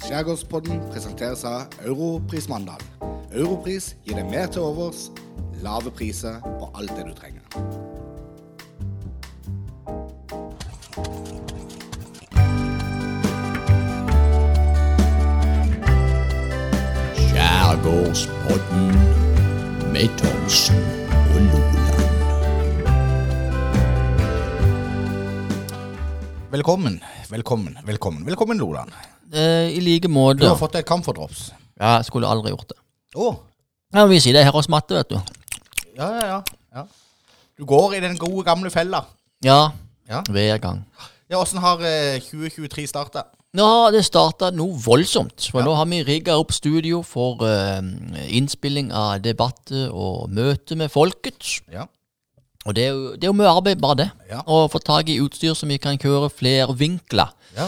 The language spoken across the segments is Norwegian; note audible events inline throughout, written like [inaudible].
Skjærgårdspodden presenteres av Europris Mandal. Europris gir deg mer til overs, lave priser på alt det du trenger. Skjærgårdspodden med Thomsen og Loland. Velkommen, velkommen, velkommen. Velkommen, Loland. Eh, I like måte. Du har fått deg camfordrops. Ja, jeg skulle aldri gjort det. Oh. Ja, vi sier det her hos matte, vet du. ja, ja, ja, ja. Du går i den gode, gamle fella. Ja, Ja. hver gang. Ja, Åssen har eh, 2023 starta? Nå har det starta noe voldsomt. For nå har vi rigga opp studio for eh, innspilling av debatter og møte med folket. Ja. Og det er jo, det er jo mye arbeid, bare det. Ja. Å få tak i utstyr som vi kan kjøre vinkler ja.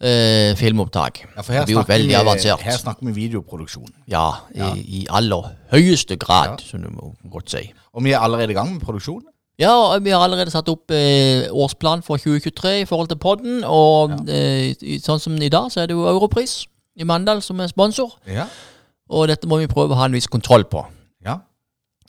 Eh, filmopptak. ja for her det blir jo snakker, veldig vi, avansert. her snakker vi videoproduksjon. Ja, i, i aller høyeste grad, som du må godt si. Og vi er allerede i gang med produksjon. Ja, og vi har allerede satt opp eh, årsplan for 2023 i forhold til podden. Og eh, i- sånn som i dag, så er det jo Europris i Mandal som er sponsor. Ja. Og dette må vi prøve å ha en viss kontroll på.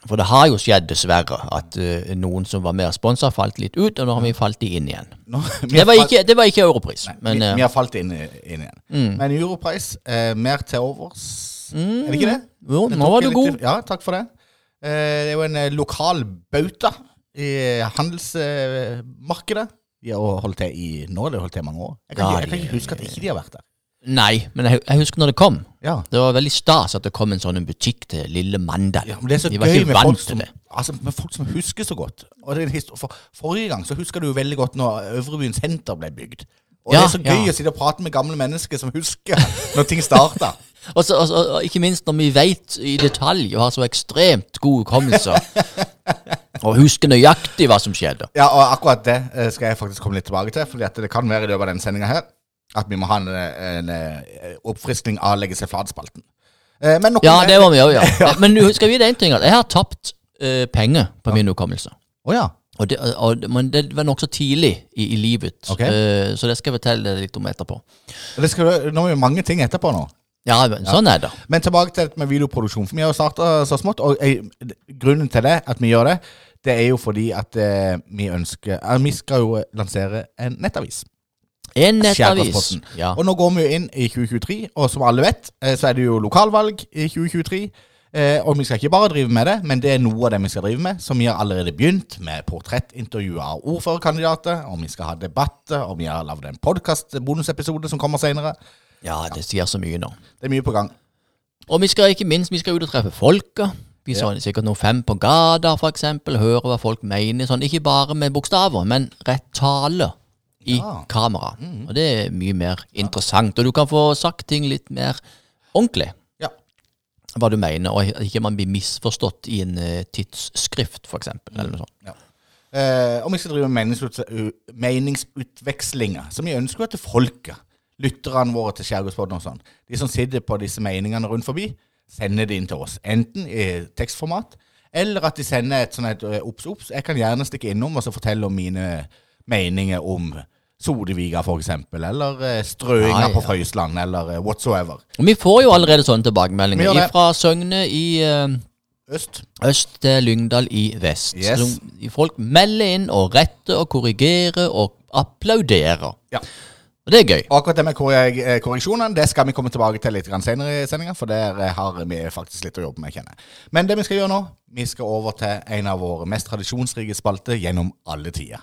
For det har jo skjedd, dessverre, at uh, noen som var mer sponsa, falt litt ut, og nå har vi falt de inn igjen. Nå, Det var ikke, det var ikke Europris, Nei, men vi, eh, vi har falt inn, inn igjen. mm. Men Europris, eh, mer til overs. Mm. Er det ikke det? Jo, Det nå var du god. Ja, takk for det. Eh, det er jo en eh, lokal bauta i handelsmarkedet. De har holdt til i Nå har holdt til i mange år. Jeg kan, Ja, ikke, jeg kan de- ikke huske at ikke de har vært der. Nei, men jeg, jeg husker når det kom. Ja. Det var veldig stas at det kom en sånn en butikk til lille Mandal. Ja, men det er så De var gøy ikke med vant folk, til som, det. altså, med folk som husker så godt. For, forrige gang så husker du jo veldig godt når Øvrebyen senter ble bygd. Og det er så gøy ja. å sitte og prate med gamle mennesker som husker når ting starta. [laughs] Og, så, og, så, og ikke minst når vi vet i detalj og har så ekstremt god hukommelse. [laughs] og husker nøyaktig hva som skjedde. Ja, og akkurat det eh, skal jeg faktisk komme litt tilbake til. At det kan være i løpet av denne sendinga her at vi må ha en, en, en oppfriskning av Legge seg flat-spalten. Eh, Ja, det må vi òg gjøre. [laughs] Men du skal vite én ting. At jeg har tapt uh, penger på min hukommelse. Å ja. Og det, og, men det var nokså tidlig i, i livet. okay. uh, så det skal jeg fortelle deg litt om etterpå. Det skal, nå er det mange ting etterpå nå. Ja, men sånn er det. Men tilbake til med videoproduksjon. For vi har jo starta så smått. Og jeg, grunnen til det, at vi gjør det, det er jo fordi at eh, vi ønsker eh, Vi skal jo lansere en nettavis. En nettavis. Ja. Og nå går vi jo inn i 2023, og som alle vet, eh, så er det jo lokalvalg i 2023. Eh, og vi skal ikke bare drive med det, men det er noe av det vi skal drive med. Så vi har allerede begynt med portrettintervju av ordførerkandidater, og vi skal ha debatter, og vi har lagd en podkast-bonusepisode som kommer senere. ja, det sier så mye nå. Det er mye på gang. Og vi skal ikke minst vi skal ut og treffe folka. Vi så sikkert noen fem på gata, eksempel. Høre hva folk mener. Sånn, ikke bare med bokstaver, men rett tale i Ja. Mm. kamera. Og det er mye mer interessant. Og du kan få sagt ting litt mer ordentlig. Ja. Hva du mener, og ikke man blir misforstått i en eh, tidsskrift, for eksempel. Eller noe sånt. Ja. Eh, om vi skal drive meningsut meningsutvekslinger, som vi ønsker til folket. Lytterne våre til Skjærgårdspodden og sånn. De som sitter på disse meningene rundt forbi, sender det inn til oss. Enten i tekstformat, eller at de sender et sånt et eh, obs, obs. Jeg kan gjerne stikke innom og så fortelle om mine meninger om Sodeviga, for eksempel, eller eh, strøinga Ja, ja. på Frøysland, eller eh, whatsoever. Vi får jo allerede sånne tilbakemeldinger fra Søgne i uh, Øst. øst til Lyngdal i vest. Yes. Folk melder inn og retter og korrigerer og applauderer. Ja. Og det er gøy. Akkurat det med korreksjonene det skal vi komme tilbake til litt grann senere i sendinga, for der har vi faktisk litt å jobbe med, kjenner. Men det vi skal gjøre nå, vi skal over til en av våre mest tradisjonsrike spalter gjennom alle tider.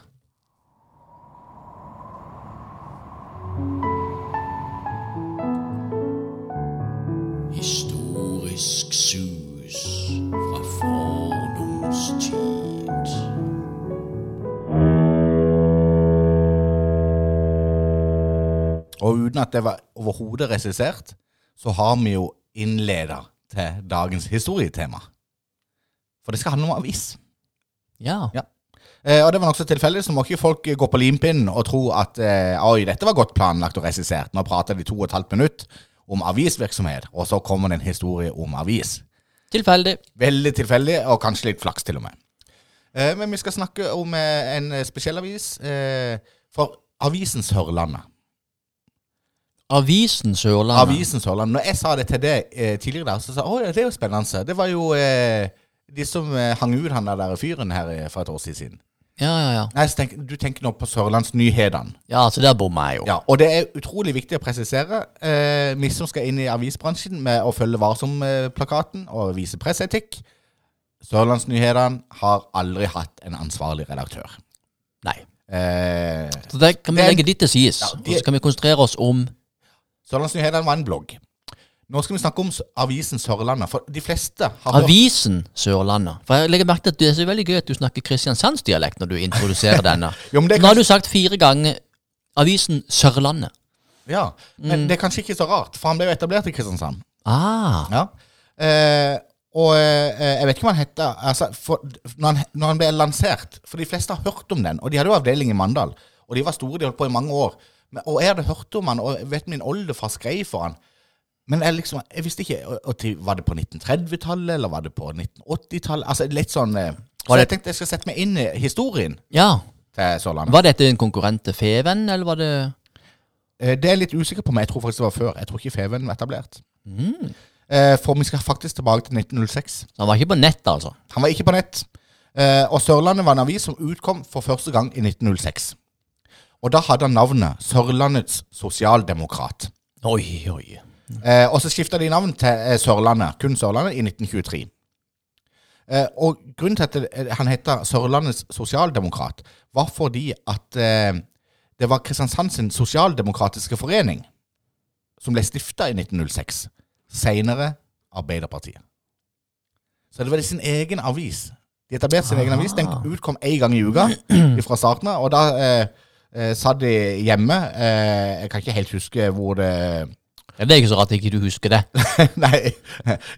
Historisk sus fra fordoms tid. Og uten at det var overhodet regissert, så har vi jo innleda til dagens historietema. For det skal handle om avis. Ja. Ja. Eh, og det var nokså tilfeldig, så må ikke folk gå på limpinnen og tro at eh, oi, dette var godt planlagt og regissert. Nå prater de to og et halvt minutt om avisvirksomhet, og så kommer det en historie om avis. Tilfeldig. Veldig tilfeldig, og kanskje litt flaks til og med. Eh, men vi skal snakke om eh, en spesiell avis. Eh, for avisen Sørlandet. Avisen Sørlandet. Avisen Sørlandet. Når jeg sa det til deg eh, tidligere dag, så sa jeg at det er jo spennende. Det var jo eh, de som eh, hang ut han der fyren her for et år siden. Ja, ja, ja. Nei, tenk, Du tenker nå på Sørlandsnyhetene. Ja, så der bommer jeg jo. Ja, og det er utrolig viktig å presisere. Eh, vi som skal inn i avisbransjen med å følge Varsom-plakaten og vise presseetikk Sørlandsnyhetene har aldri hatt en ansvarlig redaktør. Nei. Eh, Så det kan vi legge dit til sides. Ja, Og så kan vi konsentrere oss om Sørlandsnyhetene var en blogg. Nå skal vi snakke om avisen Sørlandet. For de fleste har Avisen Sørlandet. For jeg legger merke til at det er så veldig gøy at du snakker kristiansandsdialekt når du introduserer denne. [laughs] Jo, Nå har du sagt fire ganger Avisen Sørlandet. ja, men Mm. det er kanskje ikke så rart, for han ble jo etablert i Kristiansand. Ah. Ja. Eh, og eh, jeg vet ikke hva han heter altså, for, når, han, når han ble lansert For de fleste har hørt om den, og de hadde jo avdeling i Mandal. Og de var store, de holdt på i mange år. Men, og jeg hadde hørt om han, og vet min oldefar skrev for han. Men jeg, liksom, jeg visste ikke Var det på 1930-tallet, eller var det på 1980-tallet? Altså litt sånn eh, Så jeg tenkte jeg skal sette meg inn i historien Ja. til Sørlandet. Var dette en konkurrent til Feven, eller var det Eh, Det er jeg litt usikker på, men jeg tror faktisk det var før. Jeg tror ikke Feven var etablert. mm. Eh, For vi skal faktisk tilbake til 1906. Han var ikke på nett, altså? Han var ikke på nett. Og Sørlandet var en avis som utkom for første gang i 1906. Og da hadde han navnet Sørlandets Sosialdemokrat. Oi, oi. Eh, og så skifta de navn til eh, Sørlandet, kun Sørlandet, i 1923. Eh, og grunnen til at eh, han heter Sørlandets Sosialdemokrat, var fordi at eh, det var Kristiansand sin sosialdemokratiske forening som ble stifta i 1906. Seinere Arbeiderpartiet. Så det var sin egen avis. De etablerte sin egen avis. Den utkom én gang i uka [clears throat] fra starten av. Og da eh, eh, satt de hjemme. Jeg kan ikke helt huske hvor det Det er ikke så rart ikke du husker det. [laughs] Nei.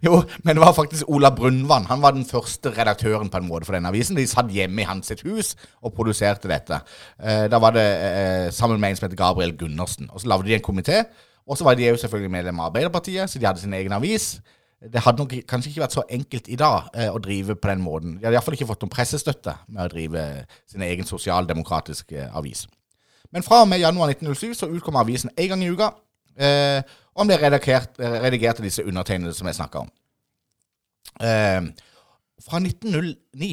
Jo, men det var faktisk Ola Brunvann. Han var den første redaktøren på en måte for denne avisen. De satt hjemme i hans hus og produserte dette. Eh, da var det eh, sammen med en som heter Gabriel Gundersen. Og så lagde de en komité. Og så var de jo selvfølgelig medlem av Arbeiderpartiet, så de hadde sin egen avis. Det hadde nok kanskje ikke vært så enkelt i dag eh, å drive på den måten. De hadde iallfall ikke fått noen pressestøtte med å drive sin egen sosialdemokratiske avis. Men fra og med januar 1907 så utkom avisen én gang i uka. Eh, og han ble redigert, redigert av disse undertegnede som jeg snakka om. Eh, fra 1909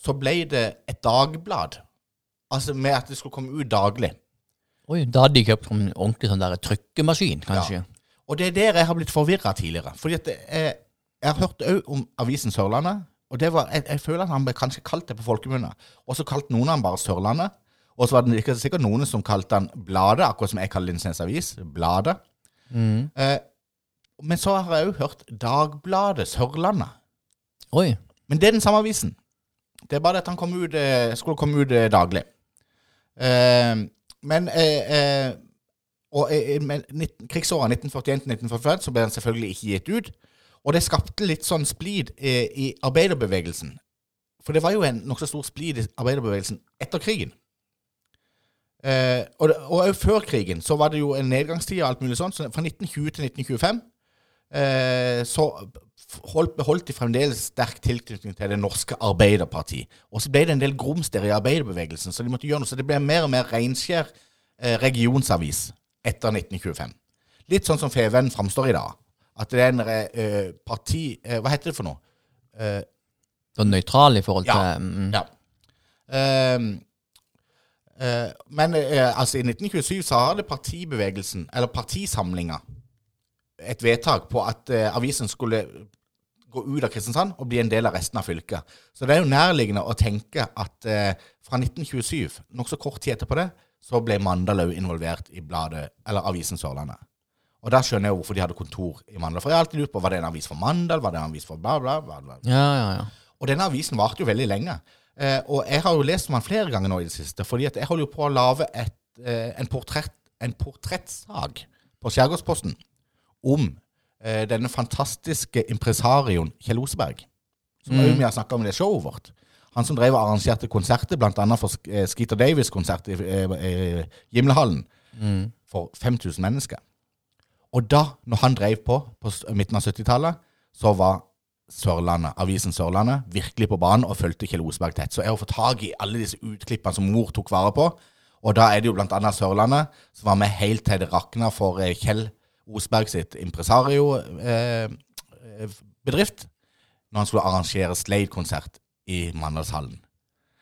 så ble det et dagblad. Altså med at det skulle komme ut daglig. Oi, Da hadde de kjøpt en ordentlig sånn der trykkemaskin, kanskje. Ja. Og det er der jeg har blitt forvirra tidligere. Fordi at det er, jeg har hørt òg om avisen Sørlandet. Og det var, jeg, jeg føler at han ble kanskje kalt det på folkemunne. Og så kalte noen han bare Sørlandet. Og så var det sikkert noen som kalte han Bladet, akkurat som jeg kaller Lindesnes Avis. Bladet. Mm. Eh, men så har jeg òg hørt Dagbladet Sørlandet. Oi. Men det er den samme avisen. Det er bare det at han kom ut, eh, skulle komme ut eh, daglig. Eh, men eh, eh, og, 19, krigsåra 1941-1945 så ble den selvfølgelig ikke gitt ut. Og det skapte litt sånn splid i arbeiderbevegelsen. For det var jo en nokså stor splid i arbeiderbevegelsen etter krigen. Eh, og og før krigen så var det jo en nedgangstid og alt mulig sånt. Så fra 1920 til 1925 eh, så holdt, beholdt de fremdeles sterk tilknytning til det norske Arbeiderparti. Og så ble det en del grums der i arbeiderbevegelsen, så de måtte gjøre noe. Så det ble mer og mer reinskjær eh, regionsavis etter 1925. Litt sånn som Feven framstår i dag. At det er en eh, parti eh, Hva heter det for noe? Eh, Så nøytral i forhold til Ja. mm, ja. Ehm, eh, men eh, altså i 1927 så hadde partibevegelsen, eller partisamlinga, et vedtak på at eh, avisen skulle gå ut av Kristiansand og bli en del av resten av fylket. Så det er jo nærliggende å tenke at eh, fra 1927, nokså kort tid etterpå det, så ble Mandal òg involvert i bladet, eller avisen Sørlandet. Og da skjønner jeg hvorfor de hadde kontor i Mandal. For jeg har alltid lurt på var det en avis for Mandal, var det en avis for bla, bla, bla. bla. Ja, ja, ja. Og denne avisen varte jo veldig lenge. Eh, og jeg har jo lest om han flere ganger nå i det siste, fordi at jeg holder jo på å lage et, eh, en, portrett, en portrettsak på Skjærgårdsposten om eh, denne fantastiske impresarioen Kjell Oseberg. Som mm. vi har snakka om i det showet vårt. Han som drev og arrangerte konserter, bl.a. for eh, Skeeter Davis-konsert i eh, eh, Gimlehallen Mm. for 5000 mennesker. Og da, når han drev på på midten av 70-tallet, så var Sørlandet, avisen Sørlandet virkelig på banen og fulgte Kjell Osberg tett. Så jeg har fått tak i alle disse utklippene som mor tok vare på. Og da er det jo annet Sørlandet, som var med helt til det rakna for eh, Kjell Osberg sitt impresario-bedrift, når han skulle arrangere Slade-konsert i Mandalshallen.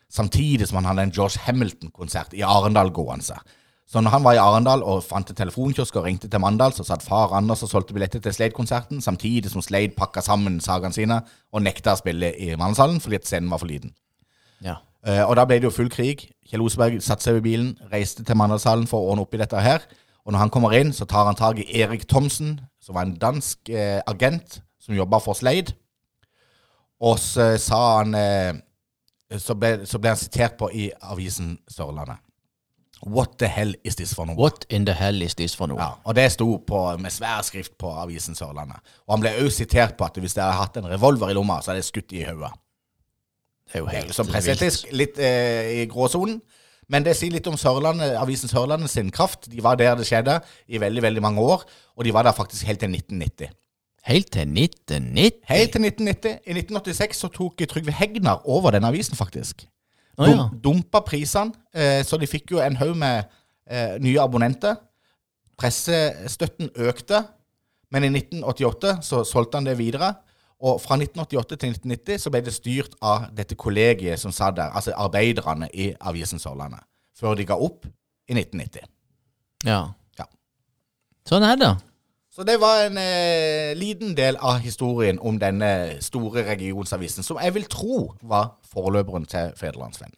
Samtidig som han hadde en George Hamilton-konsert i Arendal gående. Så når han var i Arendal og fant en telefonkiosk og ringte til Mandal, så satt far Anders og solgte billetter til Slade-konserten, samtidig som Slade pakka sammen sagene sine og nekta å spille i Mandalshallen fordi at scenen var for liten. Ja. Uh, og da ble det jo full krig. Kjell Oseberg satte seg i bilen, reiste til Mandalshallen for å ordne opp i dette her. Og når han kommer inn, så tar han tak i Erik Thomsen, som var en dansk eh, agent som jobba for Slade. Og så sa han eh, så, ble, så ble han sitert på i avisen Sørlandet. What the hell is this for noe? What in the hell is this for noe? Ja, og det sto på, med svær skrift på avisen Sørlandet. Og han ble også sitert på at hvis de hadde hatt en revolver i lomma, så hadde jeg skutt i hodet. Det er jo helt Som presseetisk, litt eh, i gråsonen. Men det sier litt om Sørlandet, avisen Sørlandet sin kraft. De var der det skjedde i veldig veldig mange år, og de var der faktisk helt til 1990. Helt til 1990? Helt til 1990. I 1986 så tok Trygve Hegnar over den avisen, faktisk. Ja. Dum, dumpa prisene, eh, så de fikk jo en haug med eh, nye abonnenter. Pressestøtten økte, men i 1988 så solgte han det videre. Og fra 1988 til 1990 så ble det styrt av dette kollegiet som satt der, altså arbeiderne i avisen Sørlandet, før de ga opp i 1990. ja. Ja. Sånn er det. Så det var en eh, liten del av historien om denne store regionsavisen, som jeg vil tro var forløperen til Federlandsvennen.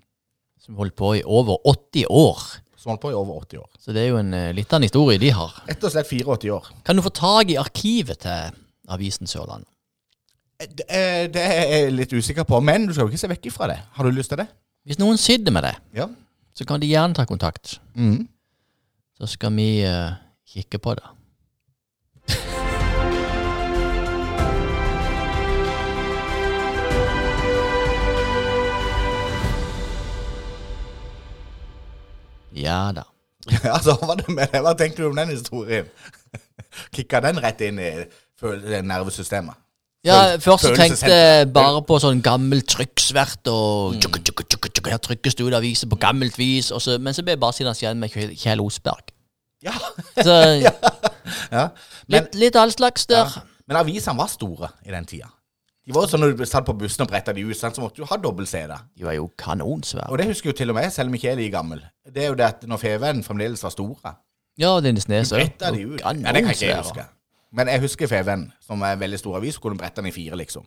Som holdt på i over 80 år. Som holdt på i over 80 år. Så det er jo en eh, litt av en historie de har. Rett og slett 84 år. Kan du få tak i arkivet til avisen Sørland? Det, eh, det er jeg litt usikker på, men du skal jo ikke se vekk ifra det. Har du lyst til det? Hvis noen sitter med det, Ja. så kan de gjerne ta kontakt. Mm. Så skal vi eh, kikke på det. Ja da. Ja, [laughs] hva, var det med det? hva tenker du om den historien? [laughs] Kicka den rett inn i føl- nervesystemet? Ja, først så tenkte jeg bare på sånn gammel trykksvert og tjukke, tjukke, tjukke, tjukke, Her trykkes det ut aviser på gammelt vis, og så, men så ble jeg bare sittende igjen med Kjell- Kjell Osberg. Ja. Så [laughs] ja. Men, litt, litt all slags der. men avisene var store i den tida. De var jo sånn Når du satt på bussen og bretta de ut, så måtte du ha dobbelt-CD. De var jo kanonsvære. Og det husker jo til og med, selv om jeg ikke er like gammel. Det er jo det at når Feven fremdeles var store Ja, Lindesnes òg. Bretta de ut. Ja, det kan ikke jeg huske. Men jeg husker Feven, som er en veldig stor avis, så kunne du brette den i fire, liksom.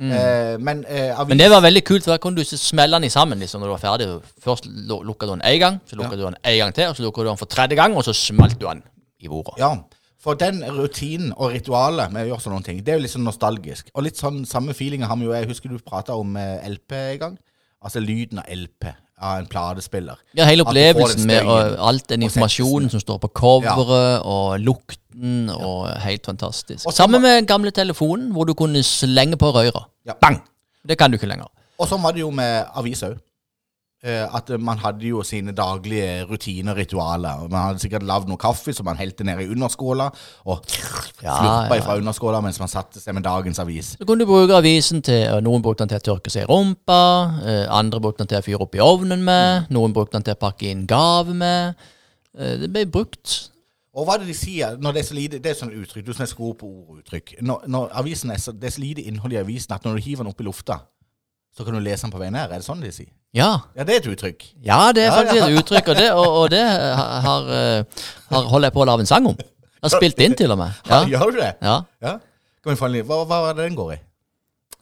Eh, men eh, avis Men det var veldig kult, for da kunne du smelle den sammen liksom, når du var ferdig. Først lu- lukka du den én gang, så lukka du den en gang til, og så lukka du den for tredje gang, og så smalt du den i bordet. Ja, for den rutinen og ritualet med å gjøre sånne ting, det er jo litt sånn nostalgisk. Og litt sånn samme feelinga har vi jo Jeg husker du prata om eh, LP en gang. Altså lyden av LP av en platespiller. Ja, hele opplevelsen med og, alt den informasjonen som står på coveret, og lukten, og helt fantastisk. Og Sammen med den gamle telefonen, hvor du kunne slenge på røra. Ja. Bang! Det kan du ikke lenger. Og sånn var det jo med avis òg. At eh, man hadde jo sine daglige rutiner og ritualer. Man hadde sikkert lagd noe kaffe som man helte ned i underskåla, og Ja, slurpa ja. ifra underskåla mens man satte seg med dagens avis. Så kunne du bruke avisen til Noen brukte den til å tørke seg i rumpa, eh, andre brukte den til å fyre opp i ovnen med, noen brukte den til å pakke inn gave med. Eh, det ble brukt. Og hva er det de sier når det er så lite Det er sånn uttrykk, du som er så god på ord og uttrykk. Når, når avisen er så, det er så lite innhold i avisen at når du hiver den opp i lufta, så kan du lese den på vei ned. Er det sånn de sier? Ja, Ja, det er et uttrykk. ja det er faktisk ja. et uttrykk, og det, og, og det har, har, eh, holder jeg på å lage en sang om. Jeg har spilt inn til og med. Ja. [laughs] Gjør du det? ja. Ja. Hva, hva er det den går i?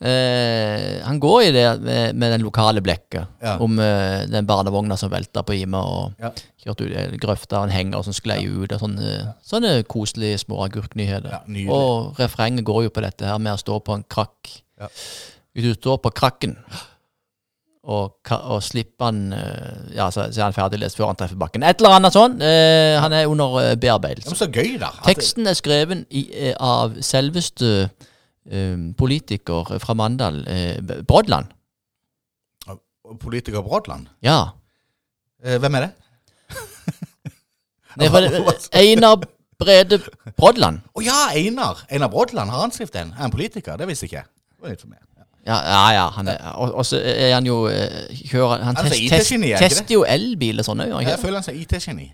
Eh, han går i det med, med den lokale blekket Ja. om eh, den barnevogna som velta på Ime og Ja. kjørte ut grøfta, en henger som sklei ut. Og sånne, sånne koselige små agurknyheter. Ja, og refrenget går jo på dette her med å stå på en krakk. Ja. Du står på krakken og, og slipper han eh, Ja, så, så er han ferdiglest før han treffer bakken. Et eller annet sånn. Eh, han er under eh, Ja, bearbeidelse. men så gøy, da. Teksten er skreven i, eh, av selveste eh, politiker fra Mandal, eh, Brodland. Politiker Brodland. Ja. Eh, hvem er det? Nei, [laughs] Einar Brede Brodland. Å ja, Einar! Einar Brodland, har han skrevet den? Er han politiker? Det visste ikke jeg. Det var litt for meg. Ja. Ja, ja, han er, og, og så er han jo eh, kjører, Han er test, test, IT-geni, er ikke tester jo elbil og sånn òg, gjør han Jeg ikke? føler han er IT-geni.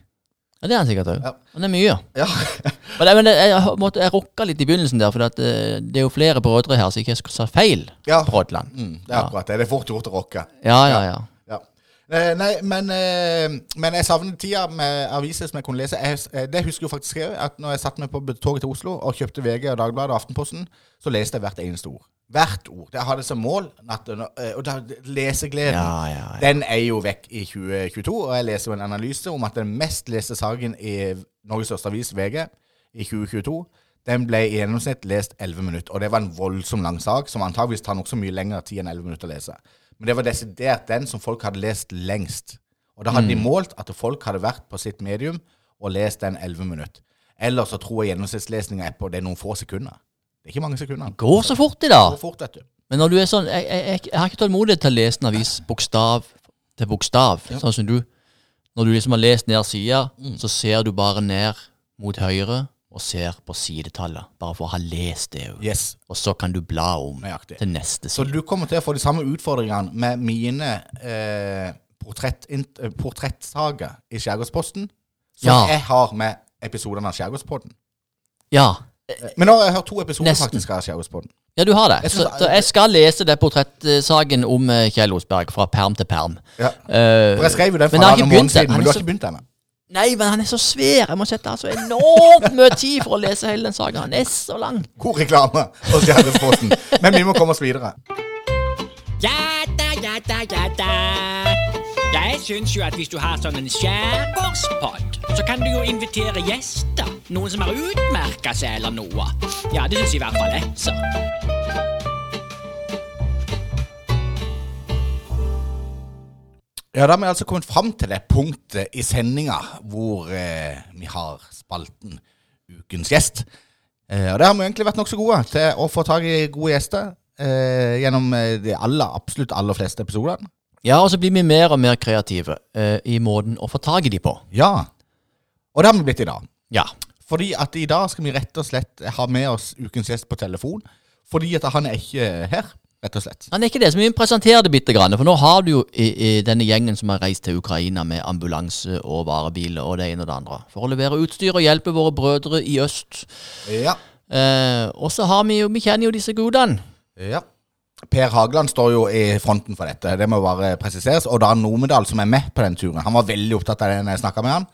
Ja, det er han sikkert òg. Ja. Han er mye. Ja. Men, jeg- men jeg, jeg, måtte, jeg rocka litt i begynnelsen der, for at, eh, det er jo flere brødre her, så ikke jeg skal sa feil Ja. på. Mm, det er akkurat det. Det er fort gjort å rocke. Ja, ja, ja. Eh, nei, men, eh, men jeg savner tida med aviser som jeg kunne lese. Jeg, eh, det husker jo faktisk jeg, at når jeg satte meg på toget til Oslo og kjøpte VG og Dagbladet og Aftenposten, så leste jeg hvert eneste ord. Hvert ord. Jeg hadde som mål Og da, lesegleden Ja, ja, ja. Den er jo vekk i 2022, og jeg leser jo en analyse om at den mest leste saken i Norges største avis, VG, i 2022, den ble i gjennomsnitt lest 11 minutter. Og det var en voldsom lang sak, som antageligvis tar nokså mye lengre tid enn 11 minutter å lese. Men det var desidert den som folk hadde lest lengst. Og da hadde de målt at folk hadde vært på sitt medium og lest den 11 minutter. Ellers så tror jeg gjennomsnittslesninga er på det er noen få sekunder. Det er ikke mange sekunder. Går så fort i dag. går fort, vet du. Men når du er sånn Jeg, jeg, jeg, har ikke tålmodighet til å lese en avis bokstav til bokstav. Sånn som du. Når du liksom har lest ned sida, Mm. så ser du bare ned mot høyre og ser på sidetallet. Bare for å ha lest det. jo. Yes, Og så kan du bla om nøyaktig. til neste Så du kommer til å få de samme utfordringene med mine eh, portrett, eh, portrettsaker i Skjærgårdsposten som Ja. jeg har med episodene av Skjærgårdspodden. Ja. Men nå har jeg hørt to episoder Nesten. faktisk av Skjærgårdspodden. ja, du har det. Jeg Så, så jeg skal lese det portrettsaken om eh, Kjell Osberg fra perm til perm. Ja. Uh, For jeg skrev jo den for men jeg har halvannen ikke måned siden, men du har ikke begynt ennå. Nei, men han er så svær. Jeg må sette så enormt mye tid for å lese hele den saken. Han er så lang. God reklame hos Skjærgårdsposten. Men vi må komme oss videre. Ja da, ja da, ja da. Jeg syns jo at hvis du har sånn en skjærgårdspod, så kan du jo invitere gjester. Noen som har utmerka seg eller noe. Ja, det syns i hvert fall jeg, så. Ja, Da har vi altså kommet fram til det punktet i sendinga hvor eh, vi har spalten Ukens gjest. Eh, og Der har vi egentlig vært nokså gode til å få tak i gode gjester eh, gjennom eh, de aller, absolutt aller fleste episodene. Ja, og så blir vi mer og mer kreative eh, i måten å få tak i de på. Ja. Og det har vi blitt i dag. Ja. Fordi at i dag skal vi rett og slett ha med oss ukens gjest på telefon. Fordi at han er ikke her, rett og slett. Han er ikke det, som vi presenterer det bitte grann. For nå har du jo i, i denne gjengen som har reist til Ukraina med ambulanse og varebiler og det ene og det andre. For å levere utstyr og hjelpe våre brødre i øst. Ja. Eh, og så har vi jo Vi kjenner jo disse gudene. ja. Per Hageland står jo i fronten for dette, det må bare presiseres. Og Dan Nomedal, som er med på den turen, han var veldig opptatt av det når jeg snakka med han.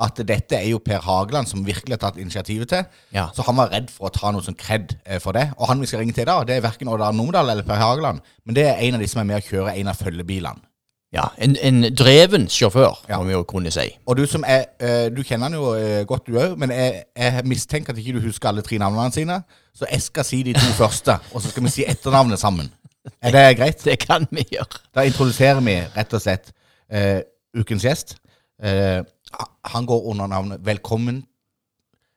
At dette er jo Per Hageland som virkelig har tatt initiativet til. Ja. Så han var redd for å ta noe sånn kred eh, for det. Og han vi skal ringe til da, det er verken Odd Arne eller Per Hageland, men det er en av de som er med å kjøre en av følgebilene. Ja, En, en dreven sjåfør, Ja. må vi jo kunne si. Og du som er eh, Du kjenner han jo eh, godt, du òg, men jeg, jeg mistenker at ikke du husker alle tre navnene sine. Så jeg skal si de to [laughs] første, og så skal vi si etternavnet sammen. Er det greit? Det kan vi gjøre. Da introduserer vi rett og slett uh, ukens gjest. Eh, han går under navnet Velkommen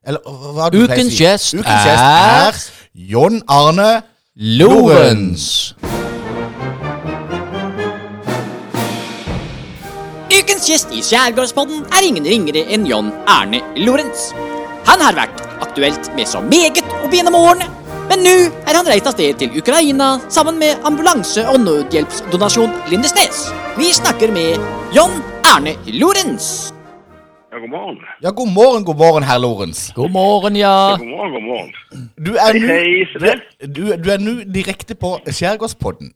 Eller hva hva du pleier å Ukens si? gjest Ukens gjest er- er John Arne Lorentz. Ukens gjest i Skjærgårdspodden er ingen ringere enn John Erne Lorentz. Han har vært aktuelt med så meget opp gjennom årene, men nå er han reist av sted til Ukraina sammen med ambulanse- og nødhjelpsdonasjon Lindesnes. Vi snakker med John Erne Lorentz. Ja, god morgen. Ja, god morgen, god morgen, herr Lorentz. God morgen, ja. God morgen, god morgen. Du er Hei, nå du, du er nå direkte på Skjærgårdspodden.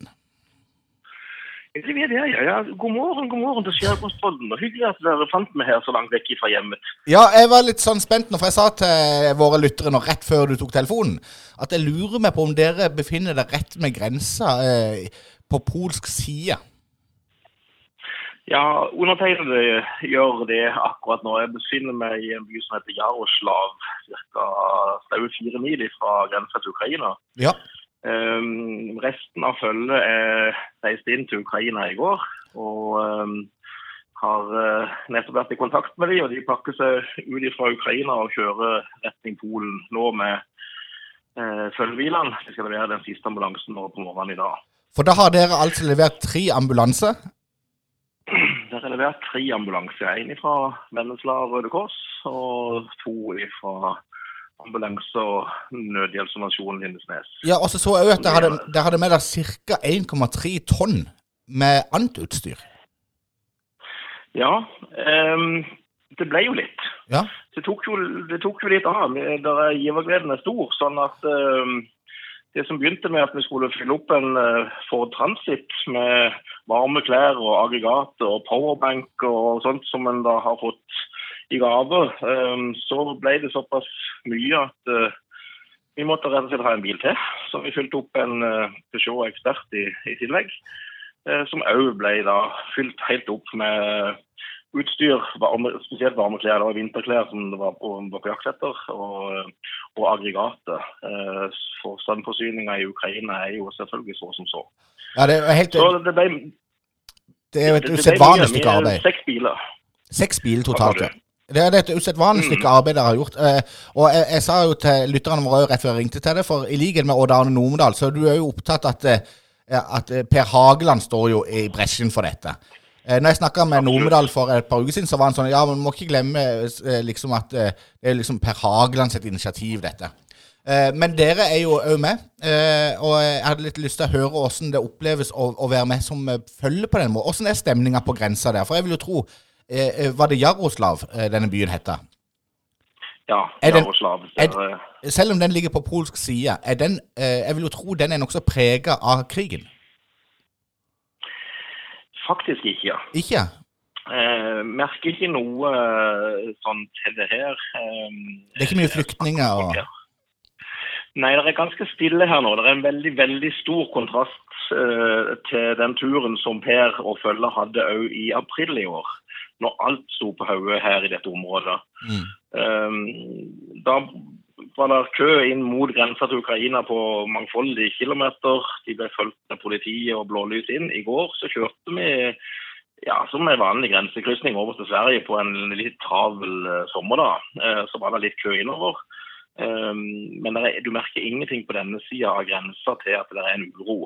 Det vet jeg, ja. ja. God morgen, god morgen til Skjærgårdspodden. Og Hyggelig at dere fant meg her så langt vekk fra hjemmet. Ja, jeg var litt sånn spent nå, for jeg sa til våre lyttere nå rett før du tok telefonen, at jeg lurer meg på om dere befinner dere rett med grensa eh, på polsk side. Ja, undertegnede gjør det akkurat nå. Jeg befinner meg i en by som heter Jaroslav, ca. snaue fire mil fra grensa til Ukraina. Ja. Um, resten av følget er reist inn til Ukraina i går, og um, har uh, nettopp vært i kontakt med dem, og de pakker seg ut fra Ukraina og kjører retning Polen nå med uh, følgebilene. De skal levere den siste ambulansen nå på morgenen i dag. For da har dere altså levert tre ambulanser. Der er levert tre ambulanser. En fra Vennesla Røde Kors og to fra ambulanse- og nødhjelpsorganisasjonen Lindesnes. Ja, og så så jeg jo at dere hadde, dere hadde med dere ca. 1,3 tonn med annet utstyr. Ja, um, det ble jo litt. Ja. Det tok jo, det tok jo litt av. Der er givergleden er stor. sånn at ehm, det som begynte med at vi skulle fylle opp en uh, Ford Transit med varme klær og aggregater og powerbank og sånt som en da har fått i gave, ehm, så ble det såpass mye at eh, vi måtte rett og slett ha en bil til. Så vi fylte opp en Peugeot Ekspert i, i tillegg. eh, som òg ble da fylt helt opp med utstyr, varme, spesielt varmeklær. Det var vinterklær som det var på, var på jakt etter, og, og aggregater. Eh, For strømforsyninga i Ukraina er jo selvfølgelig så som så. Ja, det er, helt, Så det ble, det er jo et usedvanlig stykke arbeid. Seks biler. Seks biler totalt, ja. Det er et usedvanlig stykke arbeid dere har gjort. Eh, og jeg, jeg sa jo til lytterne våre rett før jeg ringte til deg, for i likhet med Odd Arne Nomedal, så du er jo opptatt at, eh, at eh, Per Hageland står jo i bresjen for dette. Eh, når jeg snakka med Nomedal for et par uker siden, så var han sånn Ja, men må ikke glemme eh, liksom at eh, det er liksom Per Hageland sitt initiativ, dette. Men dere er jo òg med, og jeg hadde litt lyst til å høre hvordan det oppleves å, å være med som følger følge på den måten. Hvordan er stemninga på grensa der? For jeg vil jo tro Var det Jaroslav denne byen heter? Ja, Er den- Jaroslav. er- Selv om den ligger på polsk side, er den Jeg vil jo tro den er nokså prega av krigen. Faktisk ikke. Ikke? Eh, merker ikke noe eh, sånn til det her. Eh, Det er ikke mye flyktninger og Nei, det er ganske stille her nå. Det er en veldig, veldig stor kontrast eh, til den turen som Per og følget hadde òg i april i år. Når alt sto på hodet her i dette området. Mm. Eh, da var det kø inn mot grensa til Ukraina på mangfoldige kilometer. De ble fulgt med politiet og blålys inn. I går så kjørte vi ja, som en vanlig grensekrysning over til Sverige på en litt travel eh, sommerdag. Eh, så var det litt kø innover. Um, men er, du merker ingenting på denne sida av grensa til at det er en uro.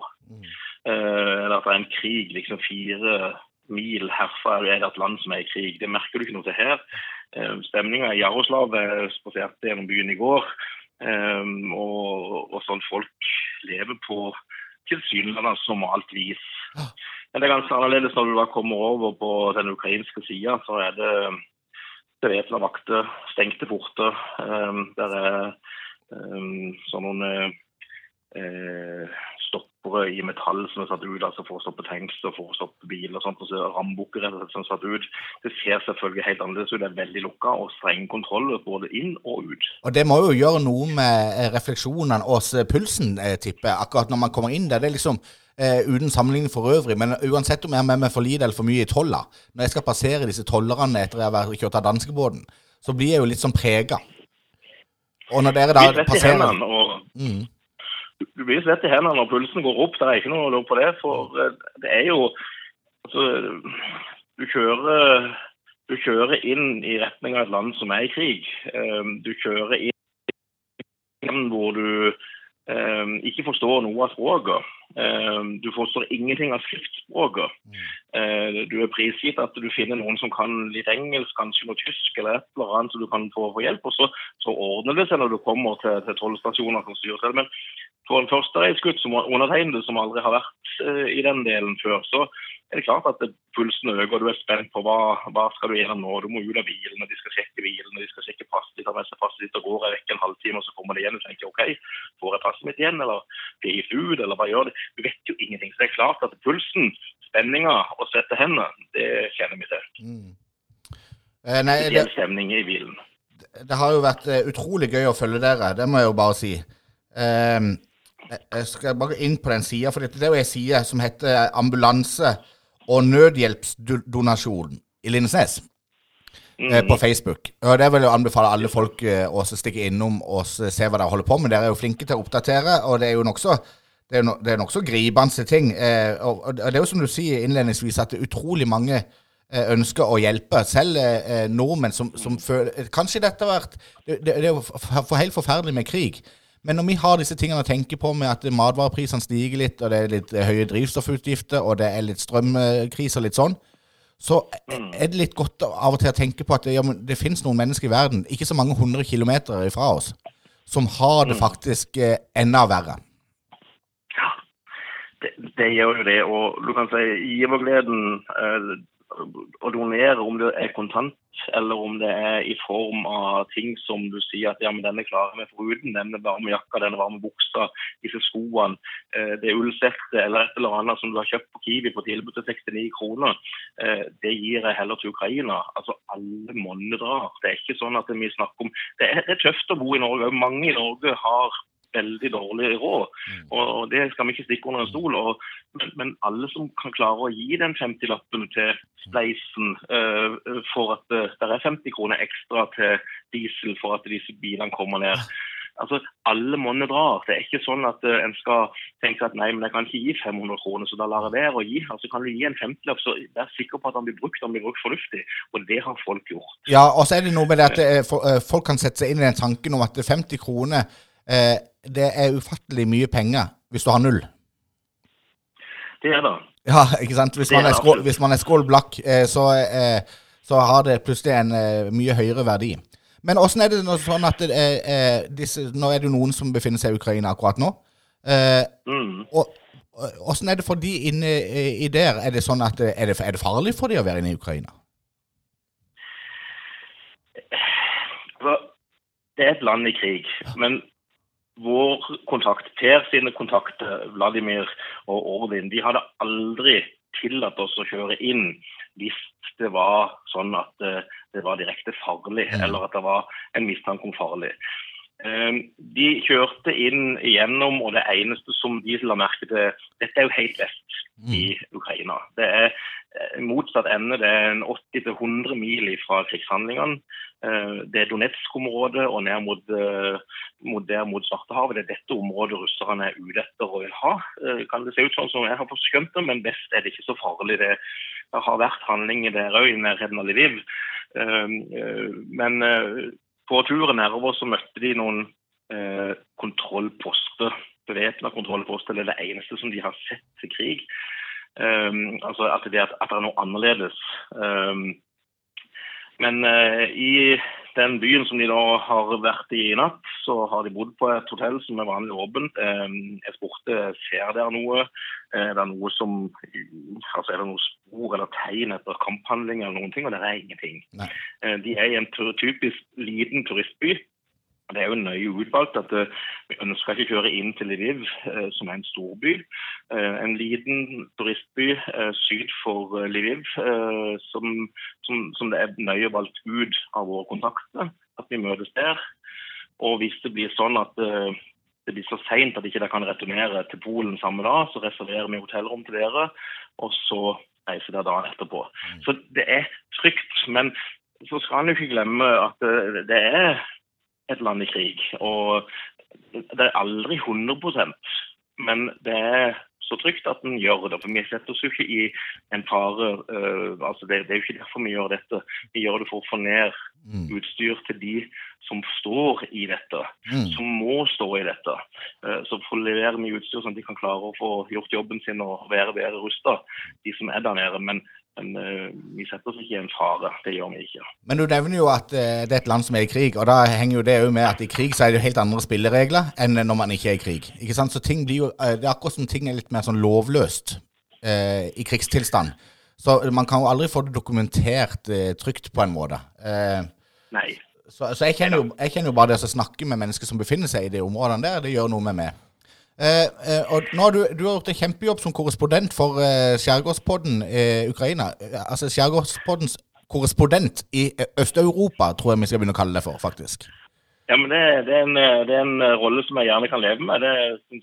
Eh, eller at det er en krig liksom fire mil herfra er det et land som er i krig. Det merker du ikke noe til her. Uh, Stemninga i Jaroslav jeg spaserte gjennom byen i går. Um, og, og sånn folk lever på tilsynelatende som alt vis. Men det er ganske annerledes når du da kommer over på den ukrainske sida. Så er det bevæpna vakter, stengte porter. Um, der er um, sånne eh, stoppere i metall som er satt ut, altså for å stoppe tanks og for å stoppe biler og sånt, og så er rambukker som er satt ut. Det ser selvfølgelig helt annerledes ut. Det er veldig lukka og streng kontroll både inn og ut. Og det må jo gjøre noe med eh, refleksjonene og pulsen, eh, tipper jeg, akkurat når man kommer inn der. Det er liksom eh, uten sammenligning for øvrig, men uansett om jeg har med meg for lite eller for mye i tolla, når jeg skal passere disse tollerne etter jeg har kjørt av danskebåten, så blir jeg jo litt sånn prega. Og når dere da passerer og mm, du- blir svett i hendene når pulsen går opp. Det er ikke noe lov på det. For eh, det er jo altså, du kjører, du kjører inn i retning av et land som er i krig. Eh, Du kjører inn hvor du eh, ikke forstår noe av språket. Du forstår ingenting av skriftspråket. Du er prisgitt at du finner noen som kan litt engelsk, kanskje noe tysk eller et eller annet, så du kan få hjelp. Og så, så ordner det seg når du kommer til, til tollstasjoner som styrer selv. Men for en førstereisgutt som undertegnede, som aldri har vært eh, i den delen før, så er det klart at det, pulsen øker, og du er spent på hva, hva skal du gjøre nå. Du må ut av bilen, og de skal sjekke bilen, og de skal sjekke passet ditt, seg passet ditt, og går jeg vekk en halvtime, og så kommer de igjen og tenker OK, får jeg passet mitt igjen, eller blir jeg gitt ut, eller hva gjør det? Du vet jo ingenting. Så det er klart at pulsen, spenninga og svette hender, det kjenner vi til. mm. Eh, Nei, det, stemning i bilen. det har jo vært eh, utrolig gøy å følge dere, det må jeg jo bare si. Ehm, jeg- jeg skal bare inn på den sida, for dette det er jo ei side som heter Ambulanse- og nødhjelpsdonasjon i Lindesnes. Mm. på Facebook. Og Det vil jeg anbefale alle folk eh, å stikke innom og se hva dere holder på med. Dere er jo flinke til å oppdatere, og det er jo nokså det er no, det er nokså gripende ting. Eh, og, og det er jo som du sier innledningsvis, at det er utrolig mange eh, ønsker å hjelpe. Selv eh, nordmenn som, som føler Kanskje dette har vært Det, det, det er jo for, for helt forferdelig med krig. Men når vi har disse tingene å tenke på med at matvareprisene stiger litt, og det er litt høye drivstoffutgifter, og det er litt strømkrise og litt sånn, så er det litt godt av og til å tenke på at det, ja, men det finnes noen mennesker i verden, ikke så mange hundre kilometer ifra oss, som har det faktisk eh, enda verre. det, det gjør jo det. Og du kan si givergleden eh, å donere, om det er kontant eller om det er i form av ting som du sier at ja, men denne klarer vi foruten, denne varme jakka, denne varme buksa, disse skoene, eh, det ullsettet eller et eller annet som du har kjøpt på Kiwi på tilbud til 69 kroner, eh, det gir jeg heller til Ukraina. Altså alle monner drar. Det er ikke sånn at vi snakker om det er tøft å bo i Norge. Mange i Norge har veldig dårlig råd. Og og det skal vi ikke stikke under en stol. Og, men, men alle som kan klare å gi den 50-lappen til Spleisen uh, for at det, er 50 kroner ekstra til diesel for at disse bilene kommer ned. Altså, Alle monner drar. Det er ikke sånn at uh, en skal tenke at nei, men jeg kan ikke gi 500 kroner, så da lar jeg være å gi. Altså, Kan du gi en 50-lapp, så vær sikker på at den blir brukt, den blir brukt fornuftig. Og det har folk gjort. Ja, og så er det noe med det at uh, folk kan sette seg inn i den tanken om at 50 kroner eh, det er ufattelig mye penger hvis du har null. Det er det. Ja, ikke sant? Hvis er man er skål, hvis man er skål blakk, eh, så, eh, så har det plutselig en eh, mye høyere verdi. Men åssen er det nå sånn at eh, disse, Nå er det noen som befinner seg i Ukraina akkurat nå. Mm. og Åssen er det for de inne i der? Er det sånn at er det, er det farlig for de å være inne i Ukraina? Det er et land i krig, men vår kontakt, Per sine kontakter, Vladimir og Orvin, de hadde aldri tillatt oss å kjøre inn hvis det var sånn at eh, det var direkte farlig, eller at det var en mistanke om farlig. Eh, De kjørte inn igjennom, og det eneste som de la merke til Dette er jo helt vest i Ukraina. Det er eh, motsatt ende. Det er en 80-100 mil fra krigshandlingene. Eh, Det er Donetsk-området og ned mot, eh, mot, der mot Svartehavet. Det er dette området russerne er ute etter og vil ha. Kan det se ut sånn som jeg har forskjønt det, men best er det ikke så farlig. Det, har vært handlinger der òg, i nærheten av Lviv. Men på turen nedover så møtte de noen kontrollposter, bevæpna kontrollposter. Er det eneste som de har sett til krig. Um, altså at det, at, at det er noe annerledes. Um, men uh, i den byen som de da har vært i i natt, så har de bodd på et hotell som er vanlig åpent. Um, jeg spurte ser dere noe. Eh, Er det noe som altså er det noe spor eller tegn etter kamphandlinger eller noen ting, og det er ingenting. Eh, De er i en typisk liten turistby. Det er jo nøye utvalgt at eh, vi ønsker ikke kjøre inn til Lviv, eh, som er en storby. Eh, en liten turistby eh, syd for eh, Lviv, eh, som, som, som det er nøye valgt ut av våre kontakter, at vi møtes der. Og hvis det blir sånn at eh, det blir så seint at de ikke kan returnere til Polen samme dag, så reserverer vi hotellrom til dere, og så reiser dere dagen etterpå. Så det er trygt. Men så skal en ikke glemme at det er et land i krig. Og det er aldri 100% men det er så trygt at en gjør det. For vi setter oss jo ikke i en fare. uh, altså det, det er jo ikke derfor vi gjør dette. Vi gjør det for å få ned utstyr til de som står i dette. Mm. Som må stå i dette. Uh, Så får levere mye utstyr sånn at de kan klare å få gjort jobben sin og være bedre rusta, de som er der nede. Men, men øh, vi setter oss ikke i en fare. Det gjør vi ikke. Men du nevner jo at eh, det er et land som er i krig, og da henger jo det òg med at i krig så er det jo helt andre spilleregler enn når man ikke er i krig. Ikke sant? Så ting blir jo, eh, Det er akkurat som ting er litt mer sånn lovløst eh, i krigstilstand. Så man kan jo aldri få det dokumentert eh, trygt på en måte. Eh, Nei. så så jeg, kjenner jo, jeg kjenner jo bare det å snakke med mennesker som befinner seg i de områdene der, det gjør noe med meg. Eh, eh, og nå har du, du har gjort en kjempejobb som korrespondent for eh, Skjærgårdspodden i Ukraina. Eh, altså Skjærgårdspoddens korrespondent i eh, Øst-Europa, tror jeg vi skal begynne å kalle det for, faktisk. Ja, men det, det, er en, det er en eh, rolle som jeg gjerne kan leve med. Det, jeg,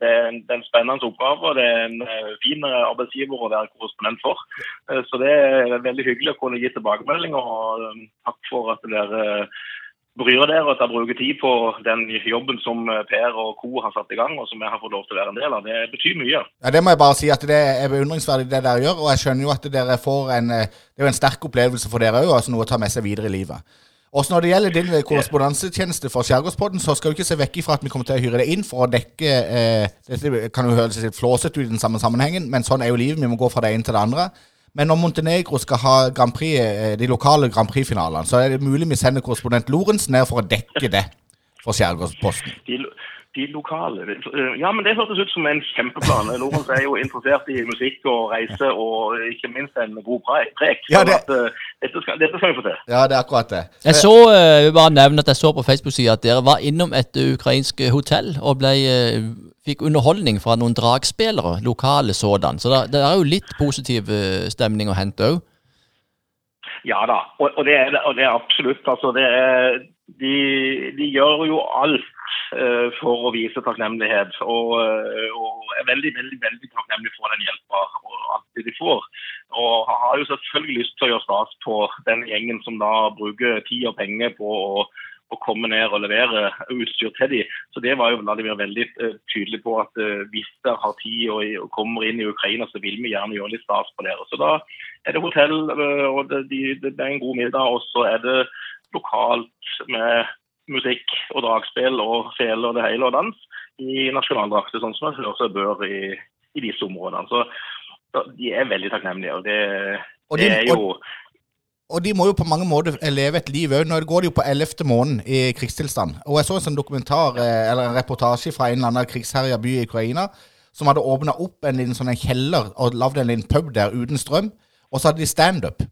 det, er, en, er en spennende oppgave, og det er en eh, fin eh, arbeidsgiver å være korrespondent for. Eh, Så det er veldig hyggelig å kunne gi tilbakemelding, og eh, takk for at dere eh, bryr dere og at dere bruker tid på den jobben som eh, Per og co. har satt i gang, og som jeg har fått lov til å være en del av. Det betyr mye. Ja, Det må jeg bare si at det er beundringsverdig det dere gjør, og jeg skjønner jo at dere får en eh, Det er en sterk opplevelse for dere òg, altså noe å ta med seg videre i livet. Også når det gjelder din eh, korrespondansetjeneste for Skjærgårdspodden, så skal du ikke se vekk ifra at vi kommer til å hyre deg inn for å dekke eh, Dette kan jo høres litt flåsete ut i den samme sammenhengen, men sånn er jo livet. Vi må gå fra det ene til det andre. Men når Montenegro skal ha Grand Prix, eh, de lokale Grand Prix-finalene, så er det mulig vi sender korrespondent Lorentz ned for å dekke det. for Skjærgårdsposten? De, de lokale Ja, men det hørtes ut som en kjempeplan. Lorentz er jo interessert i musikk og reise, og ikke minst en god pre- prek. Ja, sånn det- at, uh, dette, skal, dette skal vi få til. Ja, det er akkurat det. Jeg så, uh, vil bare nevne at jeg så på Facebook-sida at dere var innom et eh, ukrainsk hotell og ble, uh, fikk underholdning fra noen dragspillere, lokale sådan. Så det, det er jo litt positiv stemning å hente òg. Ja da, og, og, det, er, og det er absolutt. Altså, det er, de, de gjør jo alt for å vise takknemlighet. Og, eh, og er veldig, veldig veldig takknemlig for den hjelpa og alt det de får. Og har jo selvfølgelig lyst til å gjøre stas på den gjengen som da bruker tid og penger på å, å komme ned og levere utstyr til dem. Så det var jo Vladimir veldig eh, tydelig på at eh, hvis dere har tid og, og kommer inn i Ukraina, så vil vi gjerne gjøre litt stas på dere. Så da er det hotell, og det, det, det er en god middag, og så er det lokalt med musikk og dragspill og fele og det hele og dans i nasjonaldrakter, sånn som jeg hører seg bør i, i disse områdene. Så de er veldig takknemlige, og det, Og det er jo Og de må jo på mange måter leve et liv òg. Nå går de jo på ellevte måneden i krigstilstand. Og jeg så en sånn dokumentar eh, eller en reportasje fra en eller annen krigsherja by i Ukraina som hadde åpna opp en liten sånn en kjeller og lagd en liten pub der uten strøm. Og så hadde de standup.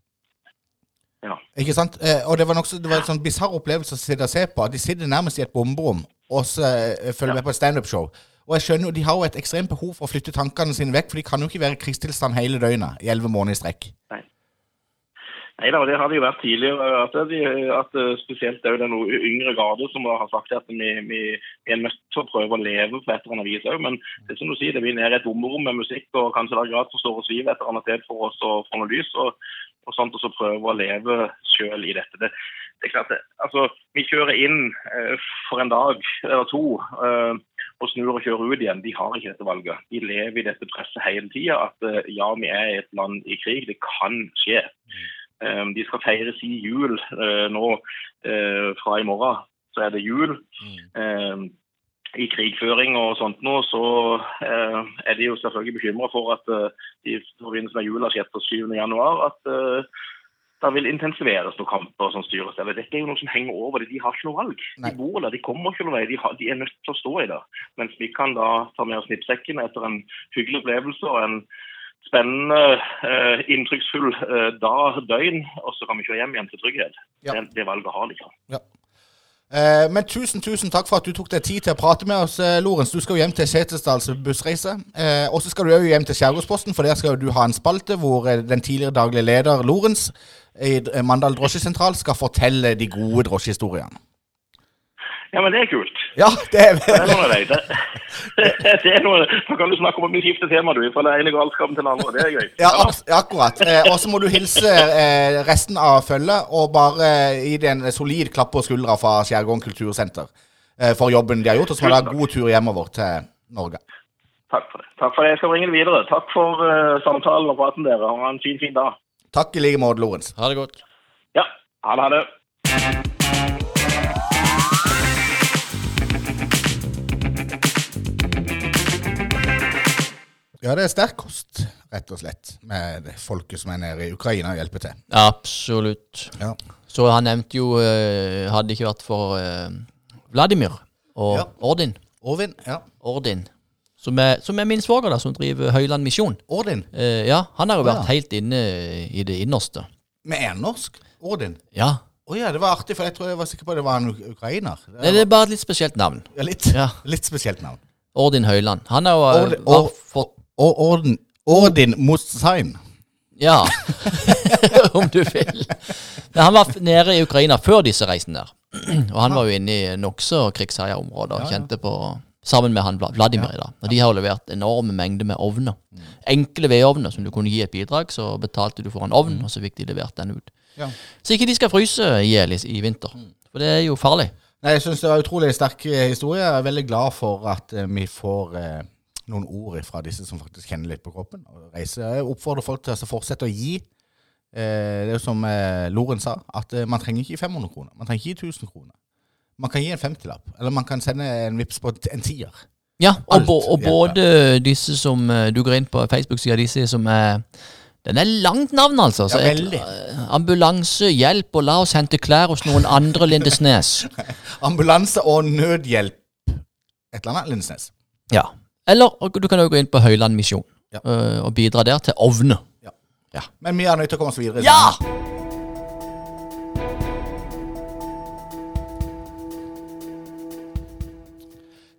Ja. Ikke sant? Eh, og det var, nok, det var en sånn bisarr opplevelse å sitte og se på. De sitter nærmest i et bomberom og så eh, følger med på et standup-show. Og jeg skjønner jo, De har jo et ekstremt behov for å flytte tankene sine vekk, for de kan jo ikke være i krigstilstand hele døgnet i elleve måneder i strekk. Nei da, og det har det jo vært tidligere. At, de, at eh, Spesielt det er jo den yngre garde som har sagt at vi, vi, vi er nødt til å prøve å leve på et eller annet vis òg. Men det er som du sier, det blir ned i et bomberom med musikk, og kanskje det er grad for står og sviver et eller annet sted for oss å få noe lys. Og, og sånt, og så prøve å leve sjøl i dette. Det, det er klart, det, altså, Vi kjører inn eh, for en dag eller to eh, og snur og kjører ut igjen. De har ikke dette valget. De lever i dette presset hele tida. At eh, ja, vi er et land i krig. Det kan skje. De skal feire sin jul nå fra i morgen. Så er det jul. I krigføring og sånt nå, så eh, er de jo selvfølgelig bekymra for at eh, i forbindelse med jula 6. og 7. januar at eh, det vil intensiveres noen kamper som styres. Eller dette er jo noe som henger over det. De har ikke noe valg. Nei. De bor der, de kommer ikke noen vei. De, har, de er nødt til å stå i det. Mens vi kan da ta med oss snippsekken etter en hyggelig opplevelse og en spennende, eh, inntrykksfull eh, dag, døgn, og så kan vi kjøre hjem igjen til trygghet. Ja. Det, det valget har de ikke. Eh, men tusen tusen takk for at du tok deg tid til å prate med oss, eh, Lorentz. Du skal jo hjem til Setesdals bussreise. Eh, og så skal du òg hjem til Skjærgårdsposten, for der skal du ha en spalte hvor eh, den tidligere daglige leder Lorentz i eh, Mandal drosjesentral skal fortelle de gode drosjehistoriene. Ja, men det er kult. Ja, det er Det er noe det. Det, [laughs] det er noe, Da kan du snakke om at vi skifter tema, du. Fra den ene galskapen til den andre. Det er gøy. Ja, ja, akkurat. Eh, og så må du hilse eh, resten av følget og bare eh, gi det en solid klapp på skuldra fra Skjærgården kultursenter eh, for jobben de har gjort. Og så må du ha god tur hjemover til Norge. Takk for det. Takk for det. Jeg skal bringe det videre. Takk for eh, samtalen og praten dere. Ha en fin, fin dag. Takk i like måte, Lorentz. Ha det godt. Ja, ha det. Ha det. Ja, det er sterk kost, rett og slett, med folket som er nede i Ukraina og hjelper til. Absolutt. Ja. Så han nevnte jo eh, Hadde ikke vært for eh, Vladimir og Ja. Ordin, Orvin, ja. Ordin som er, som er min svoger, da, som driver Høyland misjon. Ordin. Eh, ja, han har jo vært ja. helt inne i det innerste. Med en norsk. Ordin. Ja. Å ja, det var artig, for jeg tror jeg var sikker på at det var en uk- ukrainer. Det er bare et litt spesielt navn. Ja, litt, Ja. litt spesielt navn. Ordin Høyland. Han har jo eh, Ordin- Or- fått Og Orden, Ordin Mossain. Ja, [laughs] om du vil. Men han var nede i Ukraina før disse reisene der. [clears throat] Og han var jo inne i nokså krigsherja områder og kjente på Sammen med han Vladimir i dag. Og de har jo levert enorme mengder med ovner. Enkle vedovner som du kunne gi et bidrag, så betalte du for en ovn, og så fikk de levert den ut. Ja. Så ikke de skal fryse i hjel i, vinter. For det er jo farlig. Nei, Jeg syns det var utrolig sterk eh, historie. Jeg er veldig glad for at eh, vi får eh, noen ord fra disse som faktisk kjenner litt på kroppen. Og reiser. Jeg oppfordrer folk til å fortsette å gi. Eh, det er jo som eh, Loren sa, at eh, man trenger ikke 500 kroner. Man trenger ikke 1000 kroner. Man kan gi en 50-lapp, eller man kan sende en vips på en tier. Ja, og, bo, og både disse som eh, Du går inn på Facebook-sida, disse som er Den er langt navn, altså. Så Ja, et- veldig. eh, ambulanse, hjelp og la oss hente klær hos noen andre Lindesnes. [laughs] Ambulanse og nødhjelp. Et eller annet, Lindesnes. Ja. Eller du kan også gå inn på Høyland misjon Ja. eh, og bidra der til ovne. Men vi er nødt til å komme oss videre. Ja!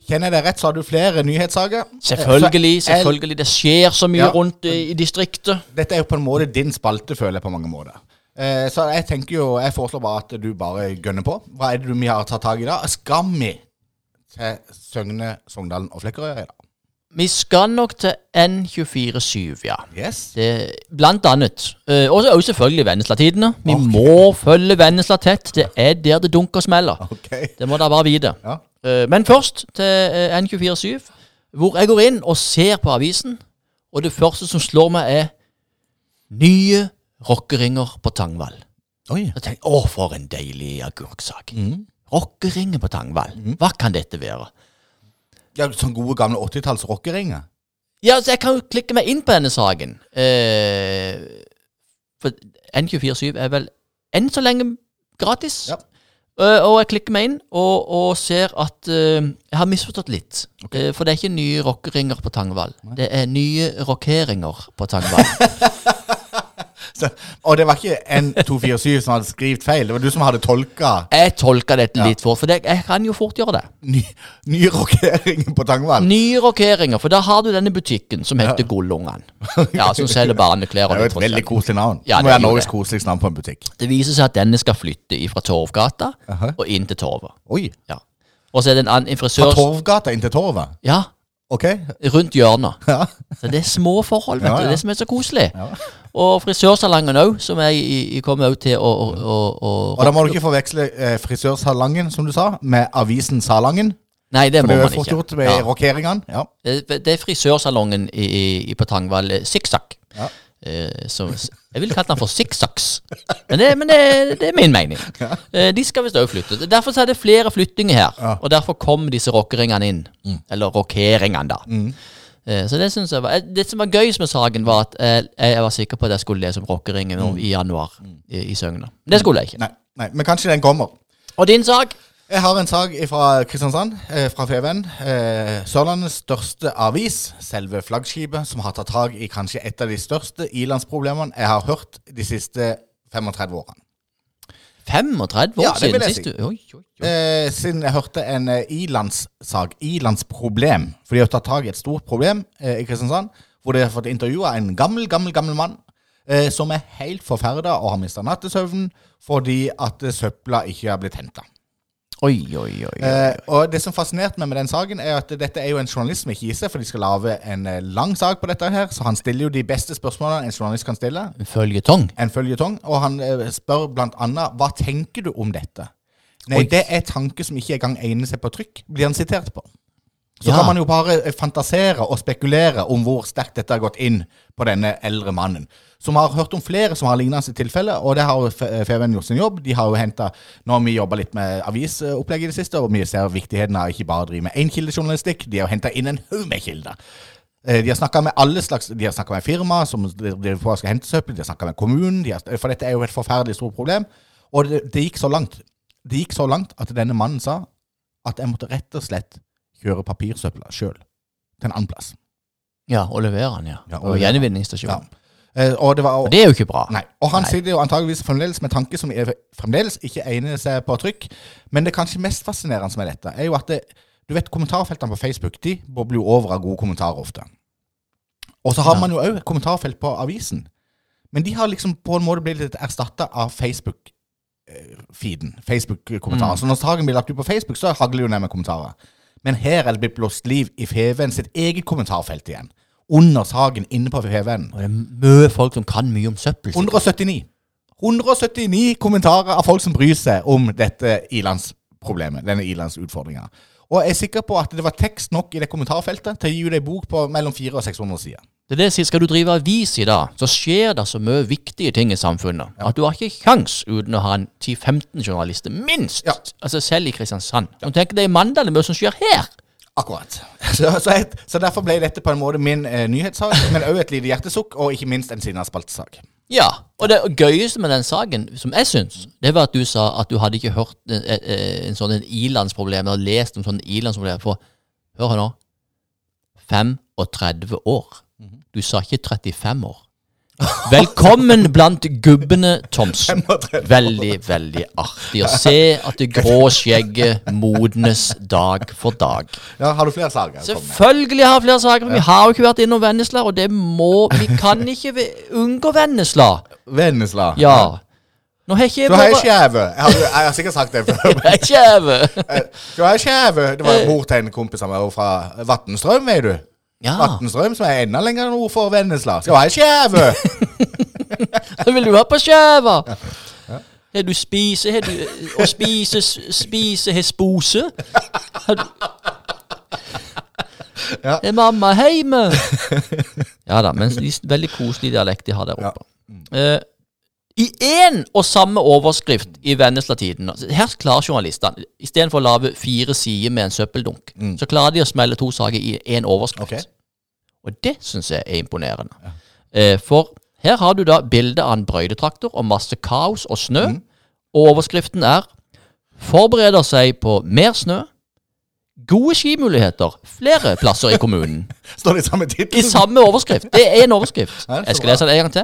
Kjenner jeg deg rett, så har du flere nyhetssaker. Selvfølgelig, Så jeg- selvfølgelig. Det skjer så mye Ja. rundt i, i distriktet. Dette er jo på en måte din spalte, føler jeg på mange måter. Eh, så jeg tenker jo, jeg foreslår bare at du bare gønner på. Hva er det du vi har tatt tak i da? Skal vi til Søgne, Sogndalen og Flekkerøy i dag? Vi skal nok til N247, ja. Yes. Det, blant annet. Uh, og selvfølgelig Vennesla-tidene. Vi okay. må følge Vennesla tett. Det er der det dunker og smeller. Ok. Det må dere bare vite. Ja. Uh, men først til eh, N247, hvor jeg går inn og ser på avisen, og det første som slår meg, er nye rockeringer på Tangvall. Oi. Jeg tenker, Å, for en deilig agurksak. Mm. Rockeringer på Tangvall. Hva kan dette være? Ja, sånn gode gamle 80-talls rockeringer. Ja, så jeg kan jo klikke meg inn på denne saken. Eh, for N247 er vel enn så lenge gratis. Ja. Eh, og jeg klikker meg inn og, og ser at eh, jeg har misforstått litt. Eh, for det er ikke nye rockeringer på Tangvall. Det er nye rockeringer på Tangvall. [laughs] Så, og det var ikke N247 som hadde skrevet feil, det var du som hadde tolka jeg tolker dette litt fort, for det, jeg kan jo fort gjøre det. ny, nye rockeringer på Tangvall. Nye rockeringer, for da har du denne butikken som heter Gullungene. [laughs] Ja, som selger barneklær Det er jo et veldig koselig navn. Ja, det må være Norges koseligste navn på en butikk. Det viser seg at denne skal flytte fra Torvgata Aha. og inn til Torvet. Oi. Ja. Og så er det en annen en Fra frisør Torvgata inn til Torvet. Ja, Ok. rundt hjørnet. Ja. Så det er små forhold, vet Ja, du. ja. Det er det som er så koselig. Ja. Og frisørsalongen òg, som jeg i kommer til å, å, å, å Og da må du ikke forveksle eh, frisørsalongen, som du sa, med avisen Salangen. Nei, det For må det er man jo fort gjort med Ja. rockeringene. Det, det er frisørsalongen i, i, på Tangvall, eh, Sikksakk. Ja. Eh, som- jeg ville kalt den for Sikksaks, men, det, men det, det er min mening. Eh, de skal visst òg flytte. Derfor er det flere flyttinger her, Ja. og derfor kom disse rockeringene inn. Eller rockeringene, da. Mm. Eh, Så Det synes jeg var eh, Det som var gøyest med saken, var at jeg, jeg var sikker på at jeg skulle lese om rockeringen mm. i januar i, i Søgne. Men det skulle jeg ikke. Nei, nei, men kanskje den kommer. Og din sak? Jeg har en sak fra Kristiansand, eh, fra FVN. Eh, Sørlandets største avis, selve flaggskipet, som har tatt tak i kanskje et av de største ilandsproblemene jeg har hørt de siste 35 årene. 35 år Ja, det vil siden jeg sist si. du Oi, oi, oi. Eh, siden jeg hørte en eh, ilandssak, ilandsproblem, for de har tatt tak i et stort problem eh, i Kristiansand, hvor de har fått intervjua en gammel, gammel, gammel mann eh, som er helt forferda og har mista nattesøvnen fordi at eh, søpla ikke har blitt henta. Oi, oi, oi. oi. Eh, og det som fascinerte meg med den saken, er at dette er jo en journalist som ikke gir seg, for de skal lage en eh, lang sak på dette her, så han stiller jo de beste spørsmålene en journalist kan stille. En føljetong? En føljetong. Og han eh, spør blant annet hva tenker du om dette? Nei, Oi. det er tanker som ikke engang egner seg på trykk, blir han sitert på. Så Ja. kan man jo bare fantasere og spekulere om hvor sterkt dette har gått inn på denne eldre mannen. Som har hørt om flere som har lignende tilfeller, og det har jo FVN gjort sin jobb. De har jo hentet, Nå har vi jobba litt med avisopplegg i det siste, og vi ser viktigheten av ikke bare å drive med énkildejournalistikk. De har henta inn en haug med kilder. Eh, De har snakka med alle slags De har snakka med firma som driver på og skal hente søppel, de har snakka med kommunen, de har, for dette er jo et forferdelig stort problem. Og det, det gikk så langt Det gikk så langt at denne mannen sa at jeg måtte rett og slett kjøre papirsøpla sjøl til en annen plass. Ja, og levere den, ja. Ja, og og gjenvinningsstasjonen. Ja. Eh, og det var Og det er jo ikke bra. Nei. Og han Nei. sitter jo antageligvis fremdeles med tanker som er, fremdeles ikke egner seg på trykk. Men det kanskje mest fascinerende med dette, er jo at det, du vet kommentarfeltene på Facebook de bobler jo over av gode kommentarer ofte. Og så har Ja. man jo òg kommentarfelt på avisen. Men de har liksom på en måte blitt litt erstatta av Facebook-feeden. Facebook-kommentarer. Så når saken blir lagt ut på Facebook, så hagler det jo ned med kommentarer. Men her er det blitt blåst liv i Feven sitt eget kommentarfelt igjen. Under saken inne på FVN. Og det er mye folk som kan mye om søppel. 179. 179 kommentarer av folk som bryr seg om dette ilandsproblemet. Denne ilandsutfordringa. Og jeg er sikker på at det var tekst nok i det kommentarfeltet til å gi ei bok på mellom 400 og 600 sider. Det er det jeg sier, Skal du drive avis i dag, så skjer det så mye viktige ting i samfunnet at du har ikke kjangs uten å ha en 10-15 journalister, minst. Ja. Altså Selv i Kristiansand. Og tenk deg i Mandal, det er mye som skjer her. Akkurat. [laughs] Så, så, et, så derfor ble dette på en måte min eh, nyhetssak, men òg et lite hjertesukk, og ikke minst en sinnaspaltesak. Ja, og det gøyeste med den saken, som jeg syns, det var at du sa at du hadde ikke hørt en, en, en sånn ilandsproblem, eller lest om sånne ilandsproblemer for Hør her nå. 35 år. Du sa ikke 35 år. Velkommen blant gubbene, Thomsen. Veldig, veldig artig å se at det grå skjegget modnes dag for dag. Ja, Har du flere saker? Selvfølgelig har jeg flere saker. men Vi har jo ikke vært innom Vennesla, og det må Vi kan ikke unngå Vennesla. Vennesla. Ja. Nå har ikke jeg Du har bare skjeve. Jeg, har- sikkert sagt det før. Eh, Du har ei skjeve. Det var mor til en kompis av meg fra Vatnstrøm, vet du. Ja, Vatnstrøm, som er enda lenger nord for Vennesla. Skal ha ei skjeve? [laughs] Hva vil du ha på skjeva. Har du spise, har du Å spise, spise, har spose? Har du Ja. Er mamma hjemme? Ja da, men veldig koselig dialekt de har der oppe. Eh, I én og samme overskrift i Vennesla-tiden altså, Her klarer journalistene, istedenfor å lage fire sider med en søppeldunk, så klarer de å smelle to saker i én overskrift. Okay. Og det syns jeg er imponerende. Eh, for her har du da bilde av en brøytetraktor og masse kaos og snø. Og overskriften er 'Forbereder seg på mer snø'. Gode skimuligheter flere plasser i kommunen. [laughs] Står det i samme tittel? I samme overskrift. Det er en overskrift. Ja, er Jeg skal lese det en gang til.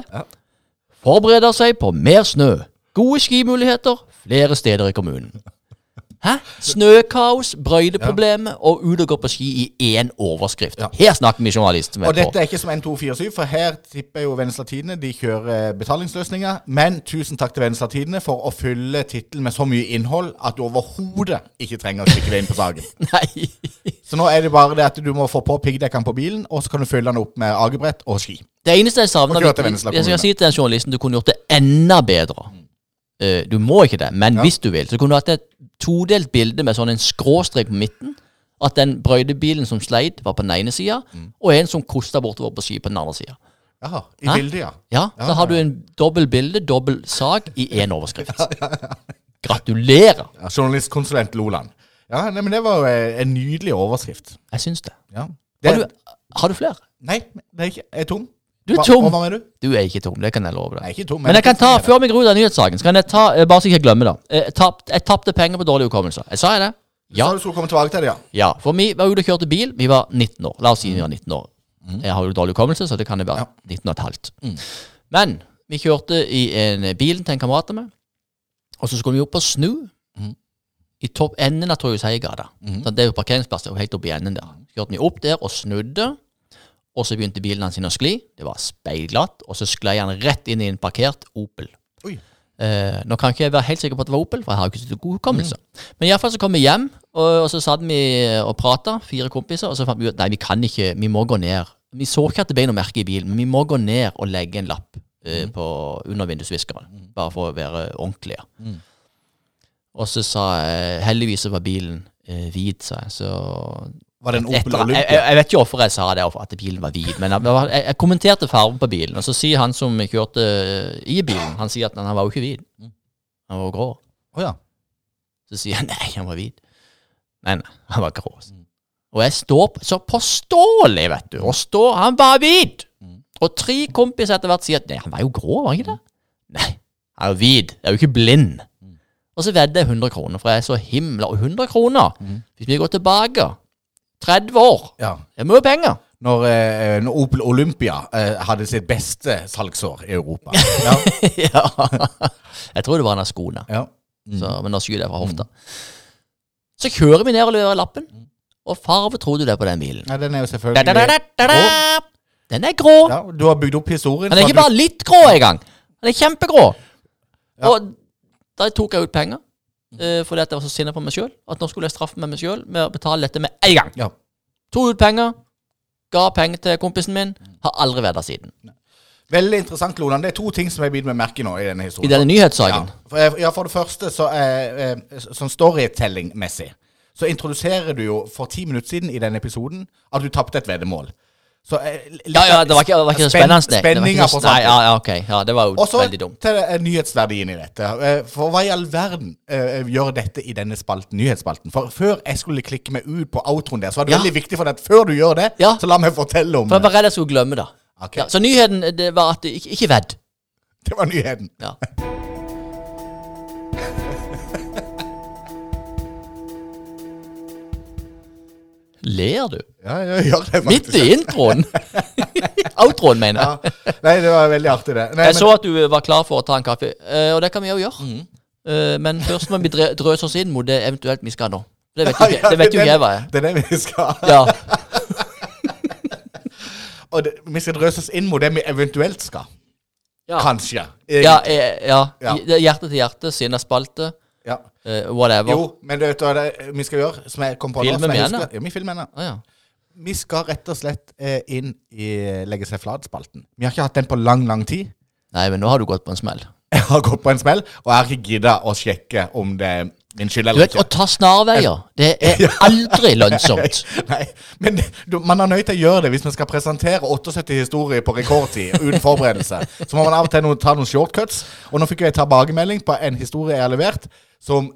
Forbereder seg på mer snø. Gode skimuligheter flere steder i kommunen. Hæ? Snøkaos, brøyteproblemer og ut og gå på ski i én overskrift. Her snakker vi journalist. med Og dette er ikke som N247, for her tipper jo Vennesla Tidende. De kjører eh, betalingsløsninger. Men tusen takk til Vennesla Tidende for å fylle tittelen med så mye innhold at du overhodet ikke trenger å stikke deg inn på saken. [laughs] Nei. Så nå er det bare det at du må få på piggdekkene på bilen, og så kan du fylle den opp med agebrett og ski. Det eneste jeg savner Jeg skal si til den journalisten du kunne gjort det enda bedre. Uh, du må ikke det, men Ja. hvis du vil, så kunne du hatt et todelt bilde med sånn en skråstrek på midten. At den brøytebilen som sleit, var på den ene sida, Mm. og en som kosta bortover på ski på den andre sida. Jaha, i Hæ? bildet, ja. Ja, så har du en dobbel bilde, dobbel sak, i [laughs] én overskrift. Gratulerer! journalistkonsulent Loland. Ja, nei, men det var jo eh, en nydelig overskrift. Jeg syns det. Ja. Det, Har du, har du flere? Nei, det er ikke, jeg er tom. Du er tom. Og hva mener du? Du er ikke tom, det kan jeg love deg. Jeg er ikke tom. Men jeg kan ta, før vi går ut av nyhetssaken, så kan jeg ta, eh, bare så jeg ikke glemmer det. Eh, Jeg tapt- tapte penger på dårlig hukommelse. Jeg sa jeg det? Ja. Ja. Så du skulle komme tilbake til det, ja. ja. For vi var ute og kjørte bil. Vi var 19 år. La oss si vi var 19 år. Jeg har jo dårlig hukommelse, så det kan jo være 19 og et halvt. Men vi kjørte i en bilen til en kamerat av meg, og så skulle vi opp og snu. I topp enden av Torjusheigata. Så Det er jo parkeringsplass det er jo helt oppe i enden der. Kjørte vi opp der og snudde. Og så begynte bilen hans å skli. Det var speilglatt. Og så sklei han rett inn i en parkert Opel. Oi. Eh, nå kan ikke jeg være helt sikker på at det var Opel, for jeg har jo ikke så god hukommelse. Men iallfall så kom vi hjem, og, og så satt vi og prata, fire kompiser, og så fant vi ut nei, vi kan ikke, vi må gå ned. Vi så ikke at det ble noe merke i bilen, men vi må gå ned og legge en lapp eh, på, under vindusviskeren, bare for å være ordentlige. Og så sa jeg heldigvis var bilen eh, hvit, sa jeg. Så Var det en Opel Olympia? jeg, jeg vet ikke hvorfor jeg sa det, at bilen var hvit, men jeg, jeg, kommenterte fargen på bilen. Og så sier han som kjørte i bilen, han sier at han var jo ikke hvit. Han var grå. Oh, ja. Så sier jeg [laughs] nei, han var hvit. Nei, nei, han var grå. Og jeg står så påståelig, vet du. Og står, han var hvit! Og tre kompiser etter hvert sier at nei, han var jo grå, var han ikke det? Nei, han er jo hvit. Jeg er jo ikke blind. Og så vedder jeg 100 kroner, for jeg er så himla Og 100 kroner, hvis vi går tilbake 30 år ja. Det er mye penger. Når, eh, når Opel Olympia eh, hadde sitt beste salgsår i Europa. [laughs] Ja. ja. Jeg tror det var en av skoene. ja. Så, men nå skyter jeg fra hofta. Så kjører vi ned og leverer lappen. Og farve tror du det er på den bilen? ja den er jo Da, selvfølgelig da, da, da, da, da. Den er grå. Ja, Du har bygd opp historien. Den er så ikke at bare litt grå engang. Den er kjempegrå. Og da tok jeg ut penger. Eh, fordi at jeg var så sinna på meg sjøl. At nå skulle jeg straffe meg sjøl med å betale dette med en gang. ja. Tok ut penger. Ga penger til kompisen min. Har aldri vært der siden. Veldig interessant, Loland. Det er to ting som jeg begynner med merke nå i denne historien. I denne nyhetssaken. Ja, for, ja, for det første, så er eh, sånn storytelling-messig, så introduserer du jo for ti minutter siden i denne episoden at du tapte et veddemål. Så, eh, litt Ja, ja, det var ikke, det var ikke spen spennende. det. Det var Spenninga på Nei, ja, ja, ok. Ja, det var jo Og så veldig dumt. til eh, nyhetsverdien i dette. Eh, For hva i all verden uh, gjør dette i denne spalten, nyhetsspalten? For før jeg skulle klikke meg ut på outroen der, så var det Ja. veldig viktig for deg at før du gjør det, Ja. så la meg fortelle om For jeg var redd jeg skulle glemme det. Ok. Ja, så nyheten det var at det ikke, ikke vedd. Det var nyheten. Ja. [laughs] Ler du? Ja, jeg gjør det faktisk. Midt i introen? [laughs] Outroen, mener jeg. Ja. Nei, det var veldig artig, det. Nei, Jeg så at du var klar for å ta en kaffe, eh, og det kan vi jo gjøre. Mm. Eh, Men først må vi drøse oss inn mot det eventuelt vi skal nå. Det vet jo Ja, ja, ikke jeg hva er. Det er det vi skal. Ja. [laughs] Og det, vi skal drøse oss inn mot det vi eventuelt skal. Ja. Kanskje. Ja, eh, ja. Ja. Hjerte til hjerte, sinna spalte, Ja. Uh, whatever. Jo, men det, vet du hva det vi skal gjøre? Som jeg kom på nå, Filme som jeg med henne? Ja, vi filmer henne. Ah, ja. Vi skal rett og slett eh, inn i Legge seg flat-spalten. Vi har ikke hatt den på lang, lang tid. Nei, men nå har du gått på en smell. [laughs] Jeg har gått på en smell, og jeg har ikke gidda å sjekke om det er min skyld eller Du vet, vet, Å ta snarveier, det er [laughs] aldri lønnsomt. [laughs] Nei, men du, man er nødt til å gjøre det hvis man skal presentere 78 historier på rekordtid uten forberedelse. Så må man av og til noen, ta noen shortcuts. Og nå fikk jeg tilbakemelding på en historie jeg har levert, som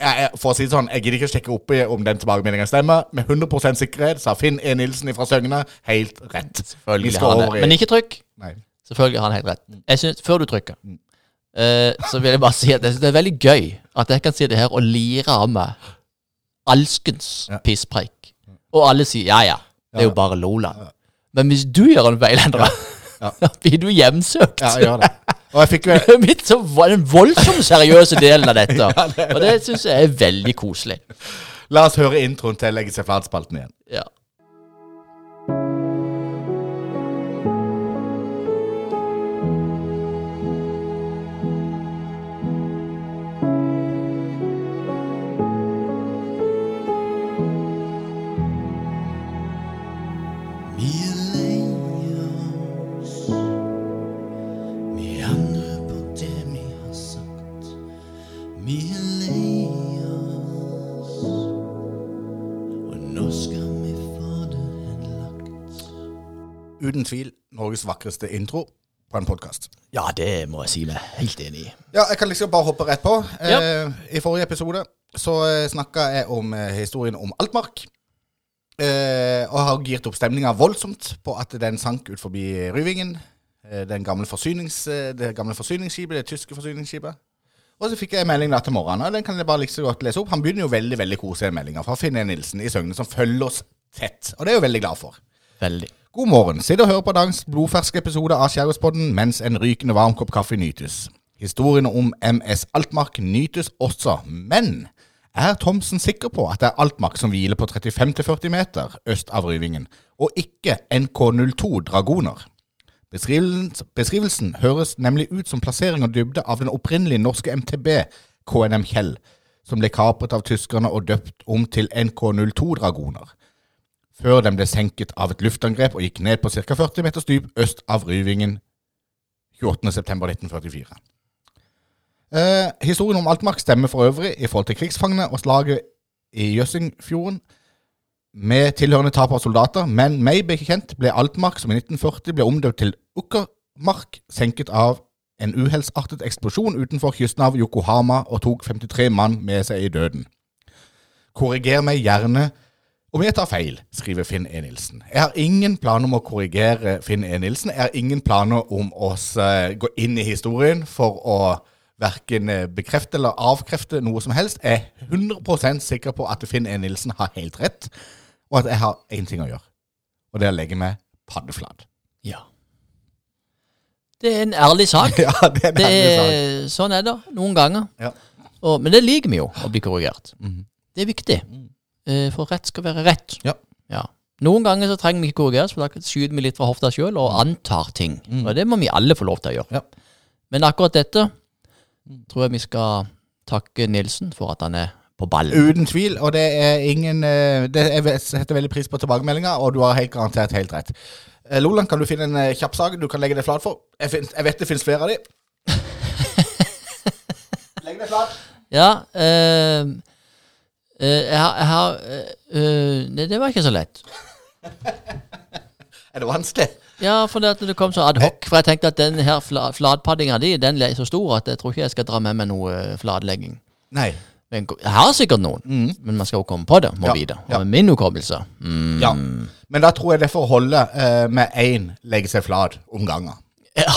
jeg, for å si det sånn, jeg gidder ikke å sjekke opp i om den tilbakemeldinga stemmer. Med 100 sikkerhet sa Finn E. Nilsen fra Søgne helt rett. Selvfølgelig har han det. Men ikke trykk. Nei. Selvfølgelig har han helt rett. Mm. Jeg synes, Før du trykker, eh, så vil jeg bare si at jeg synes det er veldig gøy at jeg kan si det her og lire av meg alskens Ja. pisspreik. Og alle sier ja, ja, det er jo bare Lola. Men hvis du gjør en feil, Endre, Ja. [laughs] da blir du hjemsøkt. Ja, jeg gjør det. Og jeg fikk vel... [laughs] Mitt så var den voldsomt seriøse delen av dette. [laughs] Og det syns jeg er veldig koselig. La oss høre introen til Legge seg flat-spalten igjen. Ja. Uten tvil Norges vakreste intro på en podkast. ja, det må jeg si meg helt enig i. Ja, jeg kan liksom bare hoppe rett på. Ja. Eh, I forrige episode så eh, snakka jeg om eh, historien om Altmark. Eh, og har girt opp stemninga voldsomt på at den sank ut forbi Ryvingen. Eh, den gamle forsynings, det gamle forsyningsskipet, det tyske forsyningsskipet. Og så fikk jeg en melding til morgenen, og den kan jeg bare like så godt lese opp. Han begynner jo veldig veldig koselig meldinga fra Finn E. Nilsen i Søgne, som følger oss tett. Og det er jeg jo veldig glad for. Veldig. God morgen. Sitt og hører på dagens blodferske episode av Skjærgårdspodden mens en rykende varm kopp kaffe nytes. Historiene om MS Altmark nytes også, men er Thomsen sikker på at det er Altmark som hviler på 35-40 meter øst av Ryvingen, og ikke NK02 Dragoner? Beskrivelsen, beskrivelsen høres nemlig ut som plassering og dybde av den opprinnelige norske MTB KNM Kjell, som ble kapret av tyskerne og døpt om til NK02 Dragoner før den ble senket av et luftangrep og gikk ned på ca. 40 meters dyp øst av Ryvingen 28.9.1944. Eh, historien om Altmark stemmer for øvrig i forhold til krigsfangene og slaget i Jøssingfjorden med tilhørende tap av soldater, men meg bekjent ble Altmark, som i 1940 ble omdøpt til Ukkermark, senket av en uhellsartet eksplosjon utenfor kysten av Yokohama og tok 53 mann med seg i døden. Korriger meg gjerne om jeg tar feil, skriver Finn E. Nilsen. Jeg har ingen planer om å korrigere Finn E. Nilsen. Jeg har ingen planer om å eh, gå inn i historien for å verken eh, bekrefte eller avkrefte noe som helst. Jeg er 100% sikker på at Finn E. Nilsen har helt rett, og at jeg har én ting å gjøre. Og det er å legge meg paddeflat. Ja. Det er en ærlig sak. [laughs] ja, det er en Det ærlig sak. er, sånn er det noen ganger. Ja. Og, men det liker vi jo, å bli korrigert. Mhm. Det er viktig. Eh, For rett skal være rett. Ja. Ja. Noen ganger så trenger vi ikke korrigeres, for da skyter vi litt fra hofta sjøl og antar ting. Og det må vi alle få lov til å gjøre. Mm. Ja. Men akkurat dette tror jeg vi skal takke Nilsen for at han er på ballen. Uten tvil, og det er ingen det det, Jeg setter veldig pris på tilbakemeldinga, og du har helt garantert helt rett. Eh, Loland, kan du finne en eh, kjapp sak du kan legge deg flat for? Jeg, fin, jeg vet det finnes flere av de. [laughs] Legg deg flat. Ja, eh, eh, jeg har, jeg har eh, eh, Nei, det var ikke så lett. [laughs] Er det vanskelig? Ja, for det, det kom så ad hoc. For jeg tenkte at den her fla, flatpaddinga di den er så stor at jeg tror ikke jeg skal dra med meg noe eh, flatlegging. Nei. Men jeg har sikkert noen, men man skal jo komme på det, må Ja, vite. Og ja. med min hukommelse mm, Ja. Men da tror jeg det får holde uh, med én legge seg flat om gangen. ja.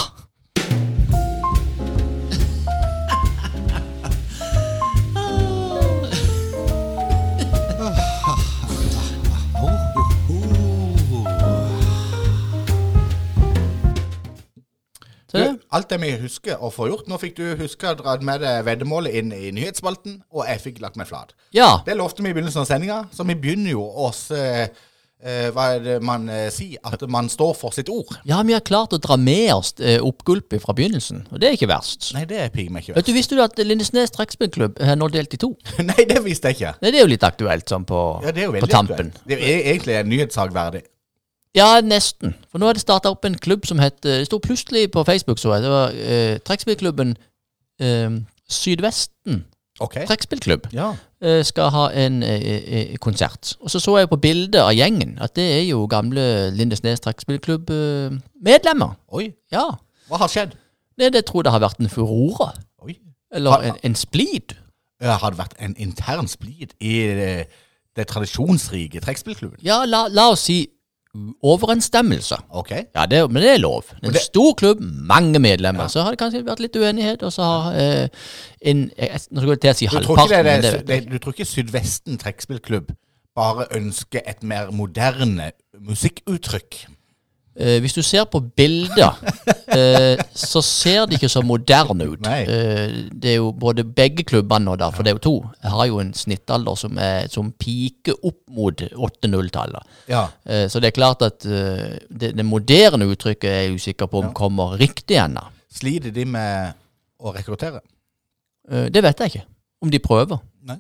Alt det vi husker å få gjort Nå fikk du huske å dra med deg veddemålet inn i nyhetsspalten, og jeg fikk lagt meg flat. Ja. Det lovte vi i begynnelsen av sendinga, så vi begynner jo oss eh, eh, Hva er det man eh, sier? At man står for sitt ord. ja, vi har klart å dra med oss eh, oppgulpet fra begynnelsen, og det er ikke verst. Nei, det er meg ikke Vet du, Visste du at Lindesnes trekkspillklubb er nå delt i to? [laughs] Nei, det visste jeg ikke. Nei, Det er jo litt aktuelt sånn på, Ja, det er jo på veldig tampen. aktuelt. Det er egentlig en nyhetssak verdig. Ja, nesten. For nå har det starta opp en klubb som het Det sto plutselig på Facebook, så jeg. Det var eh, trekkspillklubben eh, Sydvesten OK. trekkspillklubb. Ja. eh, skal ha en eh, eh, konsert. Og så så jeg på bildet av gjengen at det er jo gamle Lindesnes trekkspillklubb-medlemmer. Oi. ja. Hva har skjedd? Det, det tror jeg det har vært en furore. Oi. Eller Har- en, en splid. Eh, Har det vært en intern splid i det, det tradisjonsrike trekkspillklubben? Ja, la, la oss si overensstemmelse. Okay. Ja, det, men det er lov. Det er En det- stor klubb, mange medlemmer. Så har det kanskje vært litt uenighet, og så har eh, en jeg, Nå skulle jeg til å si halvparten, du tror ikke Sydvesten trekkspillklubb bare ønsker et mer moderne musikkuttrykk? Eh, hvis du ser på bilder, [laughs] eh, så ser de ikke så moderne ut. Eh, det er jo både begge klubbene nå, da, for det er jo to, har jo en snittalder som, er, som piker opp mot 8-0-tallet. Ja. Eh, så det er klart at eh, det, det moderne uttrykket er jeg usikker på om kommer riktig ennå. Sliter de med å rekruttere? Eh, det vet jeg ikke. Om de prøver. Nei.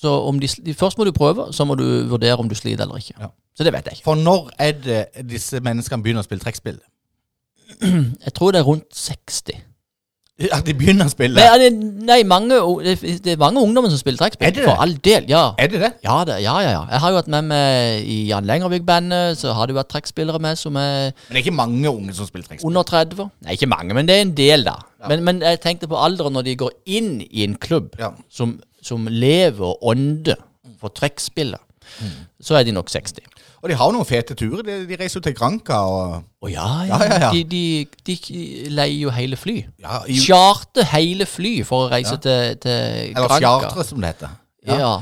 Så om de, først må du prøve, så må du vurdere om du sliter eller ikke. Ja. Så det vet jeg ikke. For når er det disse menneskene begynner å spille trekkspill? [clears throat] Jeg tror det er rundt 60. At de begynner å spille? Nei, det, nei mange, det, det er mange ungdommer som spiller trekkspill. Er det det? For all del, ja. Er det det? Ja, det, ja, ja, ja. Jeg har jo vært med meg i Jan Lengervik-bandet, så har det vært trekkspillere med som er Men det er ikke mange unge som spiller trekkspill? under 30. Nei, ikke mange, men det er en del, da. Men, men jeg tenkte på alderen når de går inn i en klubb Ja. som, som lever og ånder for trekkspillet. Så er de nok 60. Og de har noen fete turer. De, de reiser jo til Granca og Å ja, ja. Ja, ja. De, de, de leier jo hele fly. ja, i, Charter hele fly for å reise til, til Eller Granca. som det heter. Ja.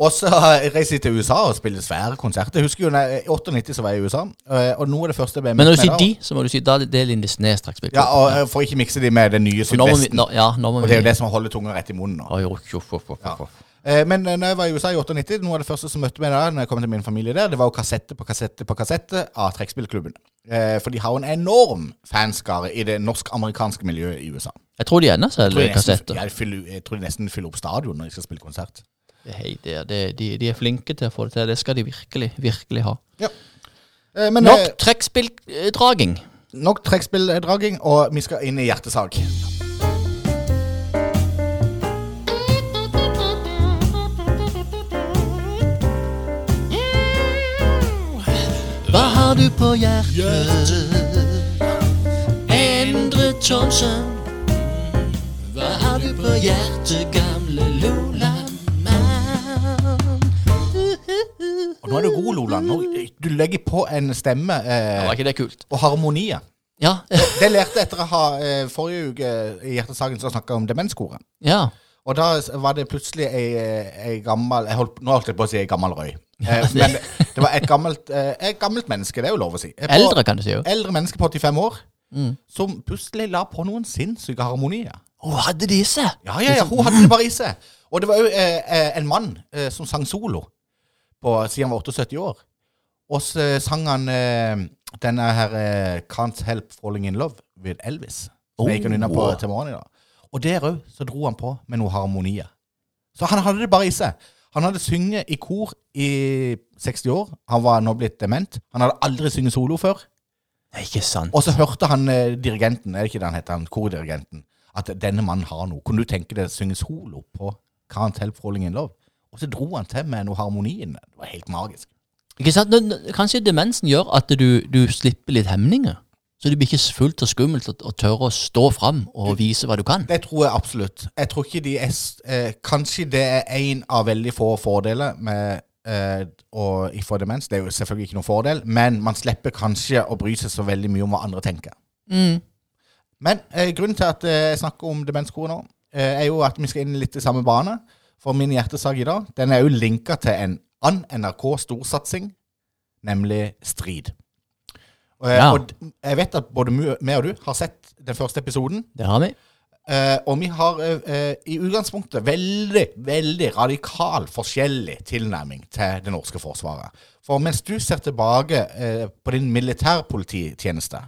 Og så reiser de til USA og spiller svære konserter. Jeg husker jo når jeg- I 98 så var jeg i USA, eh, og noe av det første ble Men når du sier de, så må du si da det er Lindesnes straks. Ja, og eh, For ikke mikse de med den nye For nå må vi, Sydvesten. nå, ja, nå må Og det er jo det som holder tunga rett i munnen nå. Oi, uff, uff, uff, uff, uff. Eh, Men eh, når jeg var i USA i 98, noe av det første som møtte meg da, når jeg kom til min familie der, det var jo kassette på kassette på kassette av trekkspillklubben. Eh, For de har jo en enorm fanskare i det norsk-amerikanske miljøet i USA. Jeg tror de ennå selger kassetter. Jeg, jeg tror de nesten fyller opp stadion når de skal spille konsert. Hei, det, det, de, de er flinke til å få det til. Det skal de virkelig, virkelig ha. Eh, Men Nok trekkspilldraging. nok trekkspilldraging, og vi skal inn i hjertesak. Har du på hjertet? Endre Thomsen. Hva har du på hjertet, gamle Loland? Og nå er du god, Loland. Nå, du legger på en stemme eh, Var ikke det kult? og harmonier. Ja. [laughs] Det lærte jeg etter å ha eh, forrige uke eh, i Hjertesaken så snakka om demenskoret. ja. Og da s- var det plutselig ei, eh, ei gammel jeg holdt, Nå holdt jeg på å si ei gammel røy. Eh, men det var et gammelt, eh, et gammelt menneske, det er jo lov å si. Eh, på- Eldre, kan du si. jo. Eldre menneske på 85 år Mm. som plutselig la på noen sinnssyke harmonier. Hun hadde disse! Ja, ja, ja, hun hadde det bare i seg. Og det var jo eh, eh, en mann eh, som sang solo på, siden han var 78 år. Og så sang han eh, denne her eh, Can't Help Falling In Love with Elvis. Som jeg gikk på Oh. til morgenen i dag. Og der òg så dro han på med noen harmonier. Så han hadde det bare i seg. Han hadde sunget i kor i 60 år. Han var nå blitt dement. Han hadde aldri sunget solo før. Nei, ikke sant. Og så hørte han eh, dirigenten, er det ikke det han heter, han kordirigenten, at denne mannen har noe. Kunne du tenke deg å synge solo på Can't Help Falling In Love? Og så dro han til med noe harmonien. Det var helt magisk. Ikke sant? Nå- nå- Kanskje demensen gjør at du, du slipper litt hemninger. Så det blir ikke fullt og skummelt å, å tørre å stå fram og vise hva du kan. Det tror jeg absolutt. Jeg tror ikke de er eh, Kanskje det er en av veldig få fordeler med eh, å få demens. Det er jo selvfølgelig ikke noen fordel, men man slipper kanskje å bry seg så veldig mye om hva andre tenker. Mm. Men eh, grunnen til at eh, jeg snakker om demenskor nå, eh, er jo at vi skal inn litt i samme bane. For min hjertesak i dag, den er jo linka til en annen NRK-storsatsing, nemlig Strid. Og, Ja. og jeg vet at både meg og du har sett den første episoden. Det har vi. Uh, og vi har uh, i utgangspunktet veldig, veldig radikal forskjellig tilnærming til det norske forsvaret. For mens du ser tilbake uh, på din militærpolititjeneste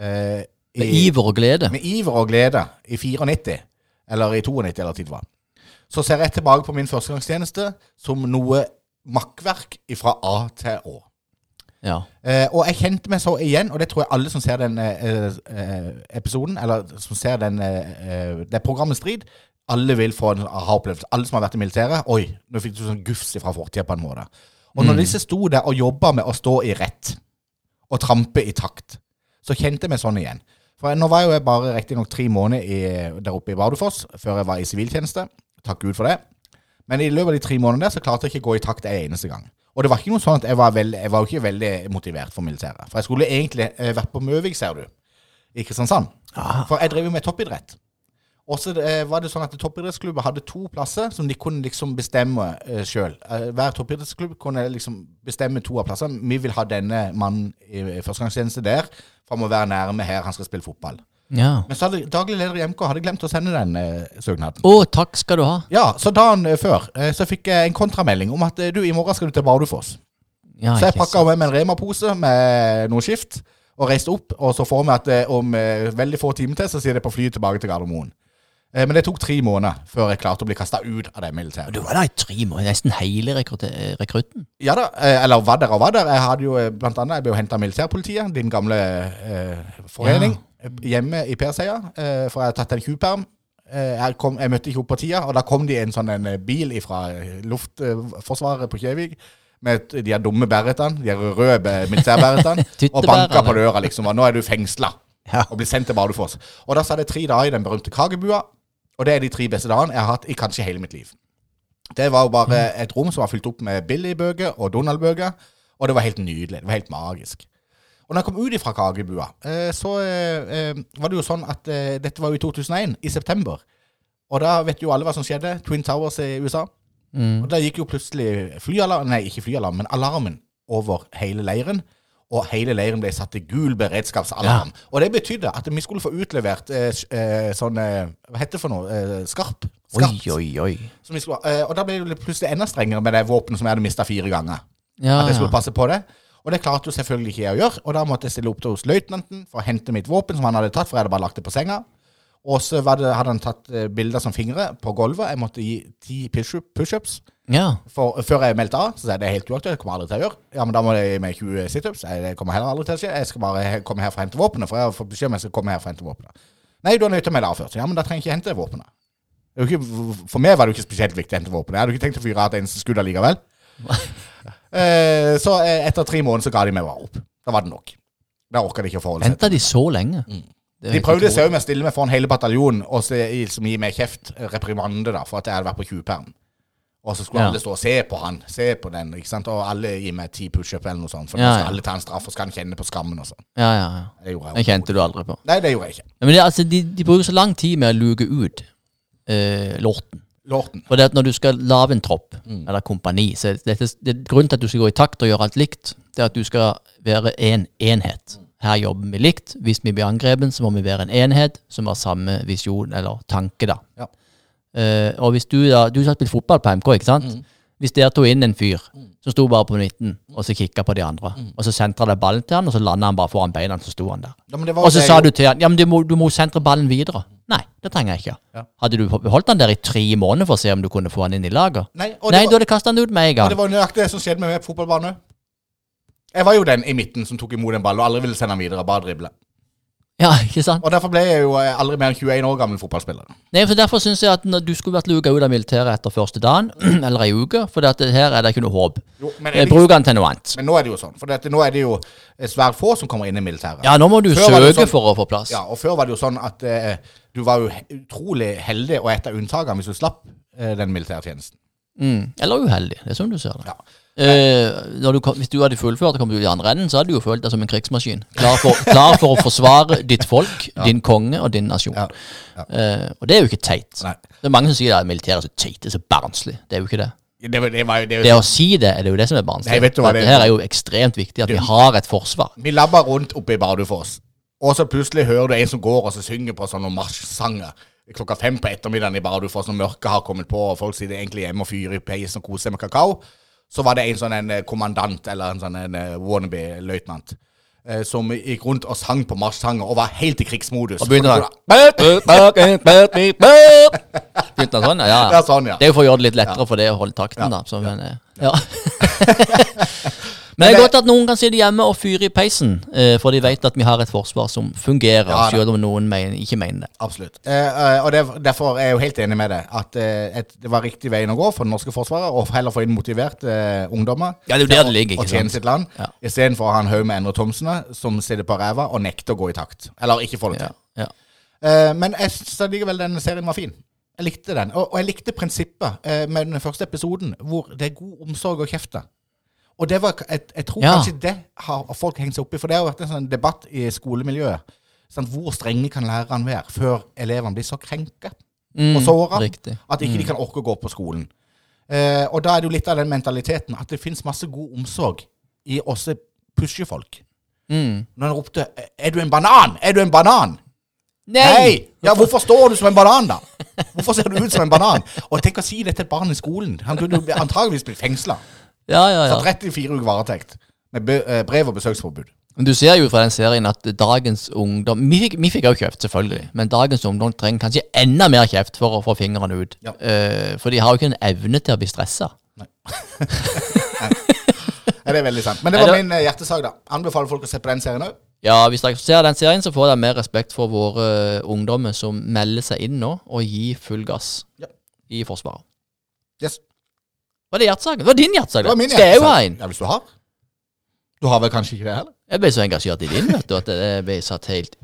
i- Med iver og glede. med iver og glede i 94, eller i 92 eller hva så ser jeg tilbake på min førstegangstjeneste som noe makkverk fra A til Å. Ja. Eh, og jeg kjente meg så igjen, og det tror jeg alle som ser den eh, eh, episoden, eller som ser den, eh, eh, det programmet Strid, alle vil få en aha-opplevelse. Alle som har vært i militæret. Oi, nå fikk du sånn gufs fra fortida på en måte. Og når disse sto der og jobba med å stå i rett, og trampe i takt, så kjente jeg meg sånn igjen. For nå var jo jeg bare riktignok tre måneder i, der oppe i Bardufoss før jeg var i siviltjeneste. Takk Gud for det. Men i løpet av de tre månedene der så klarte jeg ikke å gå i takt en eneste gang. Og det var ikke noe sånn at jeg var, veldig, jeg var jo ikke veldig motivert for militæret. For jeg skulle egentlig eh, vært på Møvik, ser du, i Kristiansand. For jeg drev jo med toppidrett. Og så eh, var det sånn at toppidrettsklubben hadde to plasser som de kunne liksom bestemme eh, sjøl. Eh, hver toppidrettsklubb kunne liksom bestemme to av plassene. Vi vil ha denne mannen i i førstegangstjeneste der, for han må være nærme her, han skal spille fotball. Ja. Men så hadde daglig leder i MK hadde glemt å sende den eh, søknaden. Å, takk skal du ha. Ja, så dagen eh, før eh, så fikk jeg en kontramelding om at eh, du, i morgen skal du til Bardufoss. Ja, Så jeg ikke pakka med meg en Rema-pose med noe skift og reiste opp. Og så får vi at eh, om eh, veldig få timer til så sier det på flyet tilbake til Gardermoen. Eh, men det tok tre måneder før jeg klarte å bli kasta ut av det militæret. Du var der i tre måneder, nesten hele rekrutte- rekrutten. Ja da, eh, eller var der og var der. Jeg hadde jo eh, blant annet, jeg ble jo henta av militærpolitiet, din gamle eh, forening, hjemme i Perseia. Eh, for jeg har tatt en kuperm. Eh, jeg, kom, jeg møtte ikke opp på tida, og da kom de i en sånn en eh, bil fra Luftforsvaret på Kjevik. Med de her dumme bæretene, de her røde bæ- militærbæretene. [laughs] og banka på døra, liksom. Og nå er du fengsla. Og blir sendt til Bardufoss. Og da satt jeg tre dager i den berømte Kagebua. Og det er de tre beste dagene jeg har hatt i kanskje hele mitt liv. Det var jo bare et rom som var fylt opp med Billy-bøker og Donald-bøker. Og det var helt nydelig. Det var helt magisk. Og når jeg kom ut fra Kagebua, eh, så eh, eh, var det jo sånn at dette var jo i 2001, i september. Og da vet jo alle hva som skjedde. Twin Towers i USA. Og da gikk jo plutselig flyalarm, nei, ikke flyalarm, men alarmen over hele leiren. Og hele leiren ble satt til gul beredskapsalarm. Og det betydde at vi skulle få utlevert eh, sånn Hva heter det for noe? Eh, skarp. Oi, Skarpt. oi, oi. Som vi skulle, eh, og da ble det plutselig enda strengere med det våpenet som jeg hadde mista fire ganger. Ja, At jeg skulle ja. passe på det. Og det klarte jo selvfølgelig ikke jeg å gjøre. Og da måtte jeg stille opp til hos løytnanten for å hente mitt våpen, som han hadde tatt, for jeg hadde bare lagt det på senga. Og så hadde han tatt eh, bilder som fingre på gulvet. Jeg måtte gi ti push-up- pushups ja. for- før jeg meldte av. Så sa jeg det er helt uaktuelt, det kommer aldri til å gjøre. Ja, men da må jeg gi meg 20 situps. Det kommer heller aldri til å skje. Jeg skal bare komme her for å hente våpenet, for jeg har fått beskjed om jeg skal komme her for å hente våpenet. Nei, du er nødt til å melde av først. Ja, men da trenger jeg ikke hente våpenet. Ikke, for meg var det jo ikke spesielt viktig å hente våpenet. Jeg hadde ikke tenkt å fyre av et eneste skudd allikevel. [laughs] Eh, så eh, etter tre måneder så ga de meg bare opp. Da var det nok. Da orka de ikke å forholde seg. Venta de så lenge? Mm. De prøvde seg jo med å stille meg foran hele bataljonen og så, som gi meg kjeft, reprimande, da, for at jeg hadde vært på 20-perm. Og så skulle Ja. alle stå og se på han, se på den, ikke sant? og alle gi meg ti pushup eller noe sånt. For Ja, nå skal ja. alle ta en straff, og skal han kjenne på skammen og sånn. Ja, ja, ja. Det gjorde Det jeg kjente du aldri på. Nei, det gjorde jeg ikke. Ja, men det, er altså, de, de bruker så lang tid med å luke ut eh, lorten. Lorten. For det at når du skal lage en tropp, Mm. eller kompani, så er det, det, grunnen til at du skal gå i takt og gjøre alt likt, det er at du skal være en enhet. Her jobber vi likt. Hvis vi blir angrepet, så må vi være en enhet som har samme visjon eller tanke, da. Ja. Uh, og hvis du da Du har spilt fotball på MK, ikke sant? Mm. Hvis dere tok inn en fyr som sto bare på midten, og så kikka på de andre, Mm. og så sentra det ballen til han, og så landa han bare foran beina, så sto han der. Ja, Og så sa du til han ja, men du må, du må sentre ballen videre. Nei, det trenger jeg ikke. Ja. Hadde du beholdt han der i tre måneder for å se om du kunne få han inn i laget? Nei, og Nei, var- du hadde kasta han ut med en Og gang. det var nøyaktig det som skjedde med meg på fotballbanen. Jeg var jo den i midten som tok imot en ball og aldri ville sende den videre, bare drible. Ja, ikke sant? Og derfor ble jeg jo eh, aldri mer enn 21 år gammel fotballspiller. Nei, for Derfor syns jeg at du skulle vært luka ut av militæret etter første dagen, [clears throat] eller ei uke, for dette her er det ikke noe håp. Jo, men, Eh, Bruk den til noe annet. men nå er det jo sånn. For dette, nå er det jo eh, svært få som kommer inn i militæret. Ja, nå må du Før søke sånn- for å få plass. Ja, og før var det jo sånn at eh, du var jo utrolig heldig og et av unntakene hvis du slapp eh, den militærtjenesten. Mm. Eller uheldig, det er sånn du ser det. Ja. Eh, du, hvis du hadde fullført og kommet ut i andre enden, så hadde du jo følt deg som en krigsmaskin. Klar for, klar for å forsvare ditt folk, din konge og din nasjon. Ja. Eh, og det er jo ikke teit. Nei. Det er mange som sier at militæret er så teit, det er så barnslig. Det er jo ikke det. Det, var- det var det, det, Det å si det, er det jo det som er barnslig. Det er? her er jo ekstremt viktig at vi har et forsvar. Vi labber rundt oppe i Bardufoss, og så plutselig hører du en som går og så synger på sånne marsjsanger klokka fem på ettermiddagen i Bardufoss når mørket har kommet på, og folk sitter egentlig hjemme og fyrer i peisen og koser seg med kakao. Så var det en sånn en eh, kommandant, eller en sånn en eh, wannabe-løytnant, eh, som gikk rundt og sang på marsjsanger og var helt i krigsmodus. Og begynte sånn Begynte han sånn? Ja, Ja, sånn, ja. Det er jo for å gjøre det litt lettere for det å holde takten, da. Så, men, ja. [laughs] [laughs] men det er godt at noen kan sitte hjemme og fyre i peisen, eh, for de vet at vi har et forsvar som fungerer, Ja, selv om noen mener, ikke mener det. Absolutt. Eh, eh, og det, derfor er jeg jo helt enig med deg. At eh, et, det var riktig veien å gå for det norske forsvaret, og heller få inn motiverte eh, ungdommer. Ja, det er jo der det ligger, ikke tjene sitt land. Ja. Istedenfor å ha en haug med Endre Thomsene som sitter på ræva og nekter å gå i takt. Eller ikke får det til. ja. Eh, men jeg syns likevel den serien var fin. Jeg likte den. Og, og jeg likte prinsippet med den første episoden, hvor det er god omsorg og kjefte. Og det var, jeg, jeg tror Ja. kanskje det har folk hengt seg opp i, for det har vært en sånn debatt i skolemiljøet. Sant? Hvor strenge kan lærerne være før elevene blir så krenka Mm, og såra at ikke de kan orke å gå på skolen? Eh, og da er det jo litt av den mentaliteten at det fins masse god omsorg i også pushefolk. Mm. Når han ropte 'Er du en banan? Er du en banan?' Nei! Hei! Ja, hvorfor står du som en banan, da? Hvorfor ser du ut som en banan? Og tenk å si det til et barn i skolen. Han kunne jo antageligvis blitt fengsla. Ja, ja, ja. 34 uker varetekt. Med eh, brev og besøksforbud. Men du ser jo fra den serien at dagens ungdom Vi fikk, vi fikk også kjeft, selvfølgelig. Men dagens ungdom trenger kanskje enda mer kjeft for å få fingrene ut. Ja. Uh, for de har jo ikke en evne til å bli stressa. Nei. [laughs] det er veldig sant. Men det Nei, var det- min eh, hjertesak, da. Anbefaler folk å se på den serien òg. Ja, hvis dere ser den serien, så får dere mer respekt for våre ungdommer som melder seg inn nå og gir full gass Ja. i Forsvaret. Yes. Var det hjertesaken? Det var din hjertesak? Det var min Skal jeg jo ha en? Ja, hvis du har. Du har vel kanskje ikke det heller? Jeg ble så engasjert i din, vet du, at det ble satt helt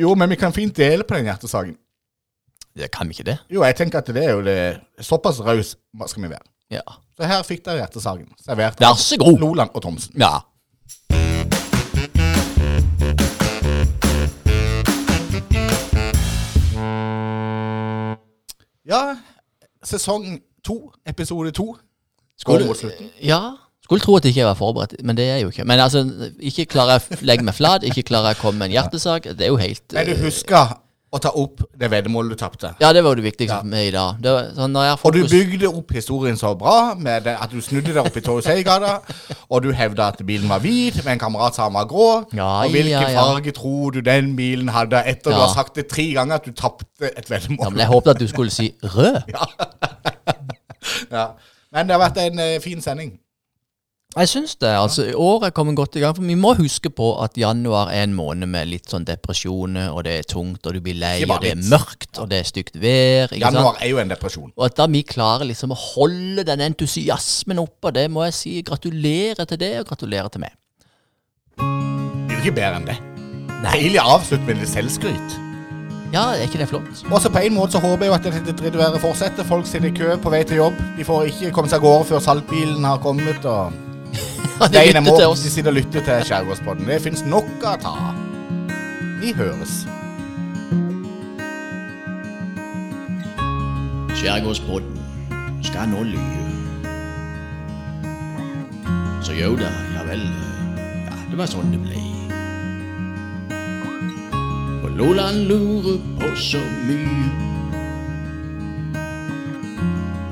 Jo, men vi kan fint dele på den hjertesaken. Det kan vi ikke det? Jo, jeg tenker at det er jo det Såpass raus skal vi være. Ja. Så her fikk dere hjertesaken. Servert Vær så god. Loland og Thomsen. Ja. Ja, sesong to, episode to. Skulle-. Ja. Skulle tro at ikke jeg var forberedt, men det er jeg jo ikke. Men altså, ikke klarer jeg å legge meg flat, ikke klarer jeg å komme med en hjertesak. Det er jo helt Men du eh, husker å ta opp det veddemålet du tapte. Ja, det var det viktigste for meg i dag. Det var, sånn, Og du bygde opp historien så bra med det, at du snudde deg opp i Torsheiggata, og du hevda at bilen var hvit, med en kamerat sa han var grå. Ja, og hvilken ja, ja. farge tror du den bilen hadde, etter du har sagt det tre ganger at du tapte et veddemål? ja, men Jeg håpet at du skulle si rød. [laughs] Ja. Men det har vært en eh, fin sending. Jeg syns det. altså Året kommer godt i gang. For vi må huske på at januar er en måned med litt sånn depresjoner, og det er tungt, og du blir lei, Ikke bare og det er litt. mørkt, og det er stygt vær. ikke Januar sant? er jo en depresjon. Og at da vi klarer liksom å holde den entusiasmen oppe, det må jeg si gratulerer til det, og gratulerer til meg. Det er jo ikke bedre enn det. Deilig avslutt med litt selvskryt. Ja, er ikke det flott? Og så på en måte så håper jeg jo at dette drittværet fortsetter. Folk sitter i kø på vei til jobb. De får ikke komme seg av gårde før saltbilen har kommet. og... [laughs] De lytter må til de sitter og lytter til Skjærgårdspodden. Det fins nok å ta. Vi høres. Skjærgårdspodden skal nå lyve. Så jo da, ja vel. Ja, det var sånn det ble. Og Loland lurer på så mye.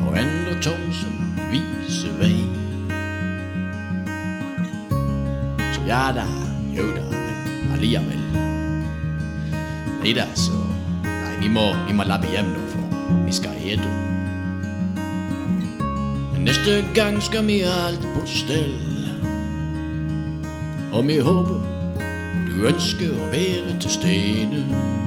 Og Endre Thomsen viser vei. Så ja da, jo da, men alliavel. Nei da, så Nei, vi må, vi må labbe hjem nå, for vi skal hete. Neste gang skal vi ha alt på stell. Og vi håper du ønsker å være til stede.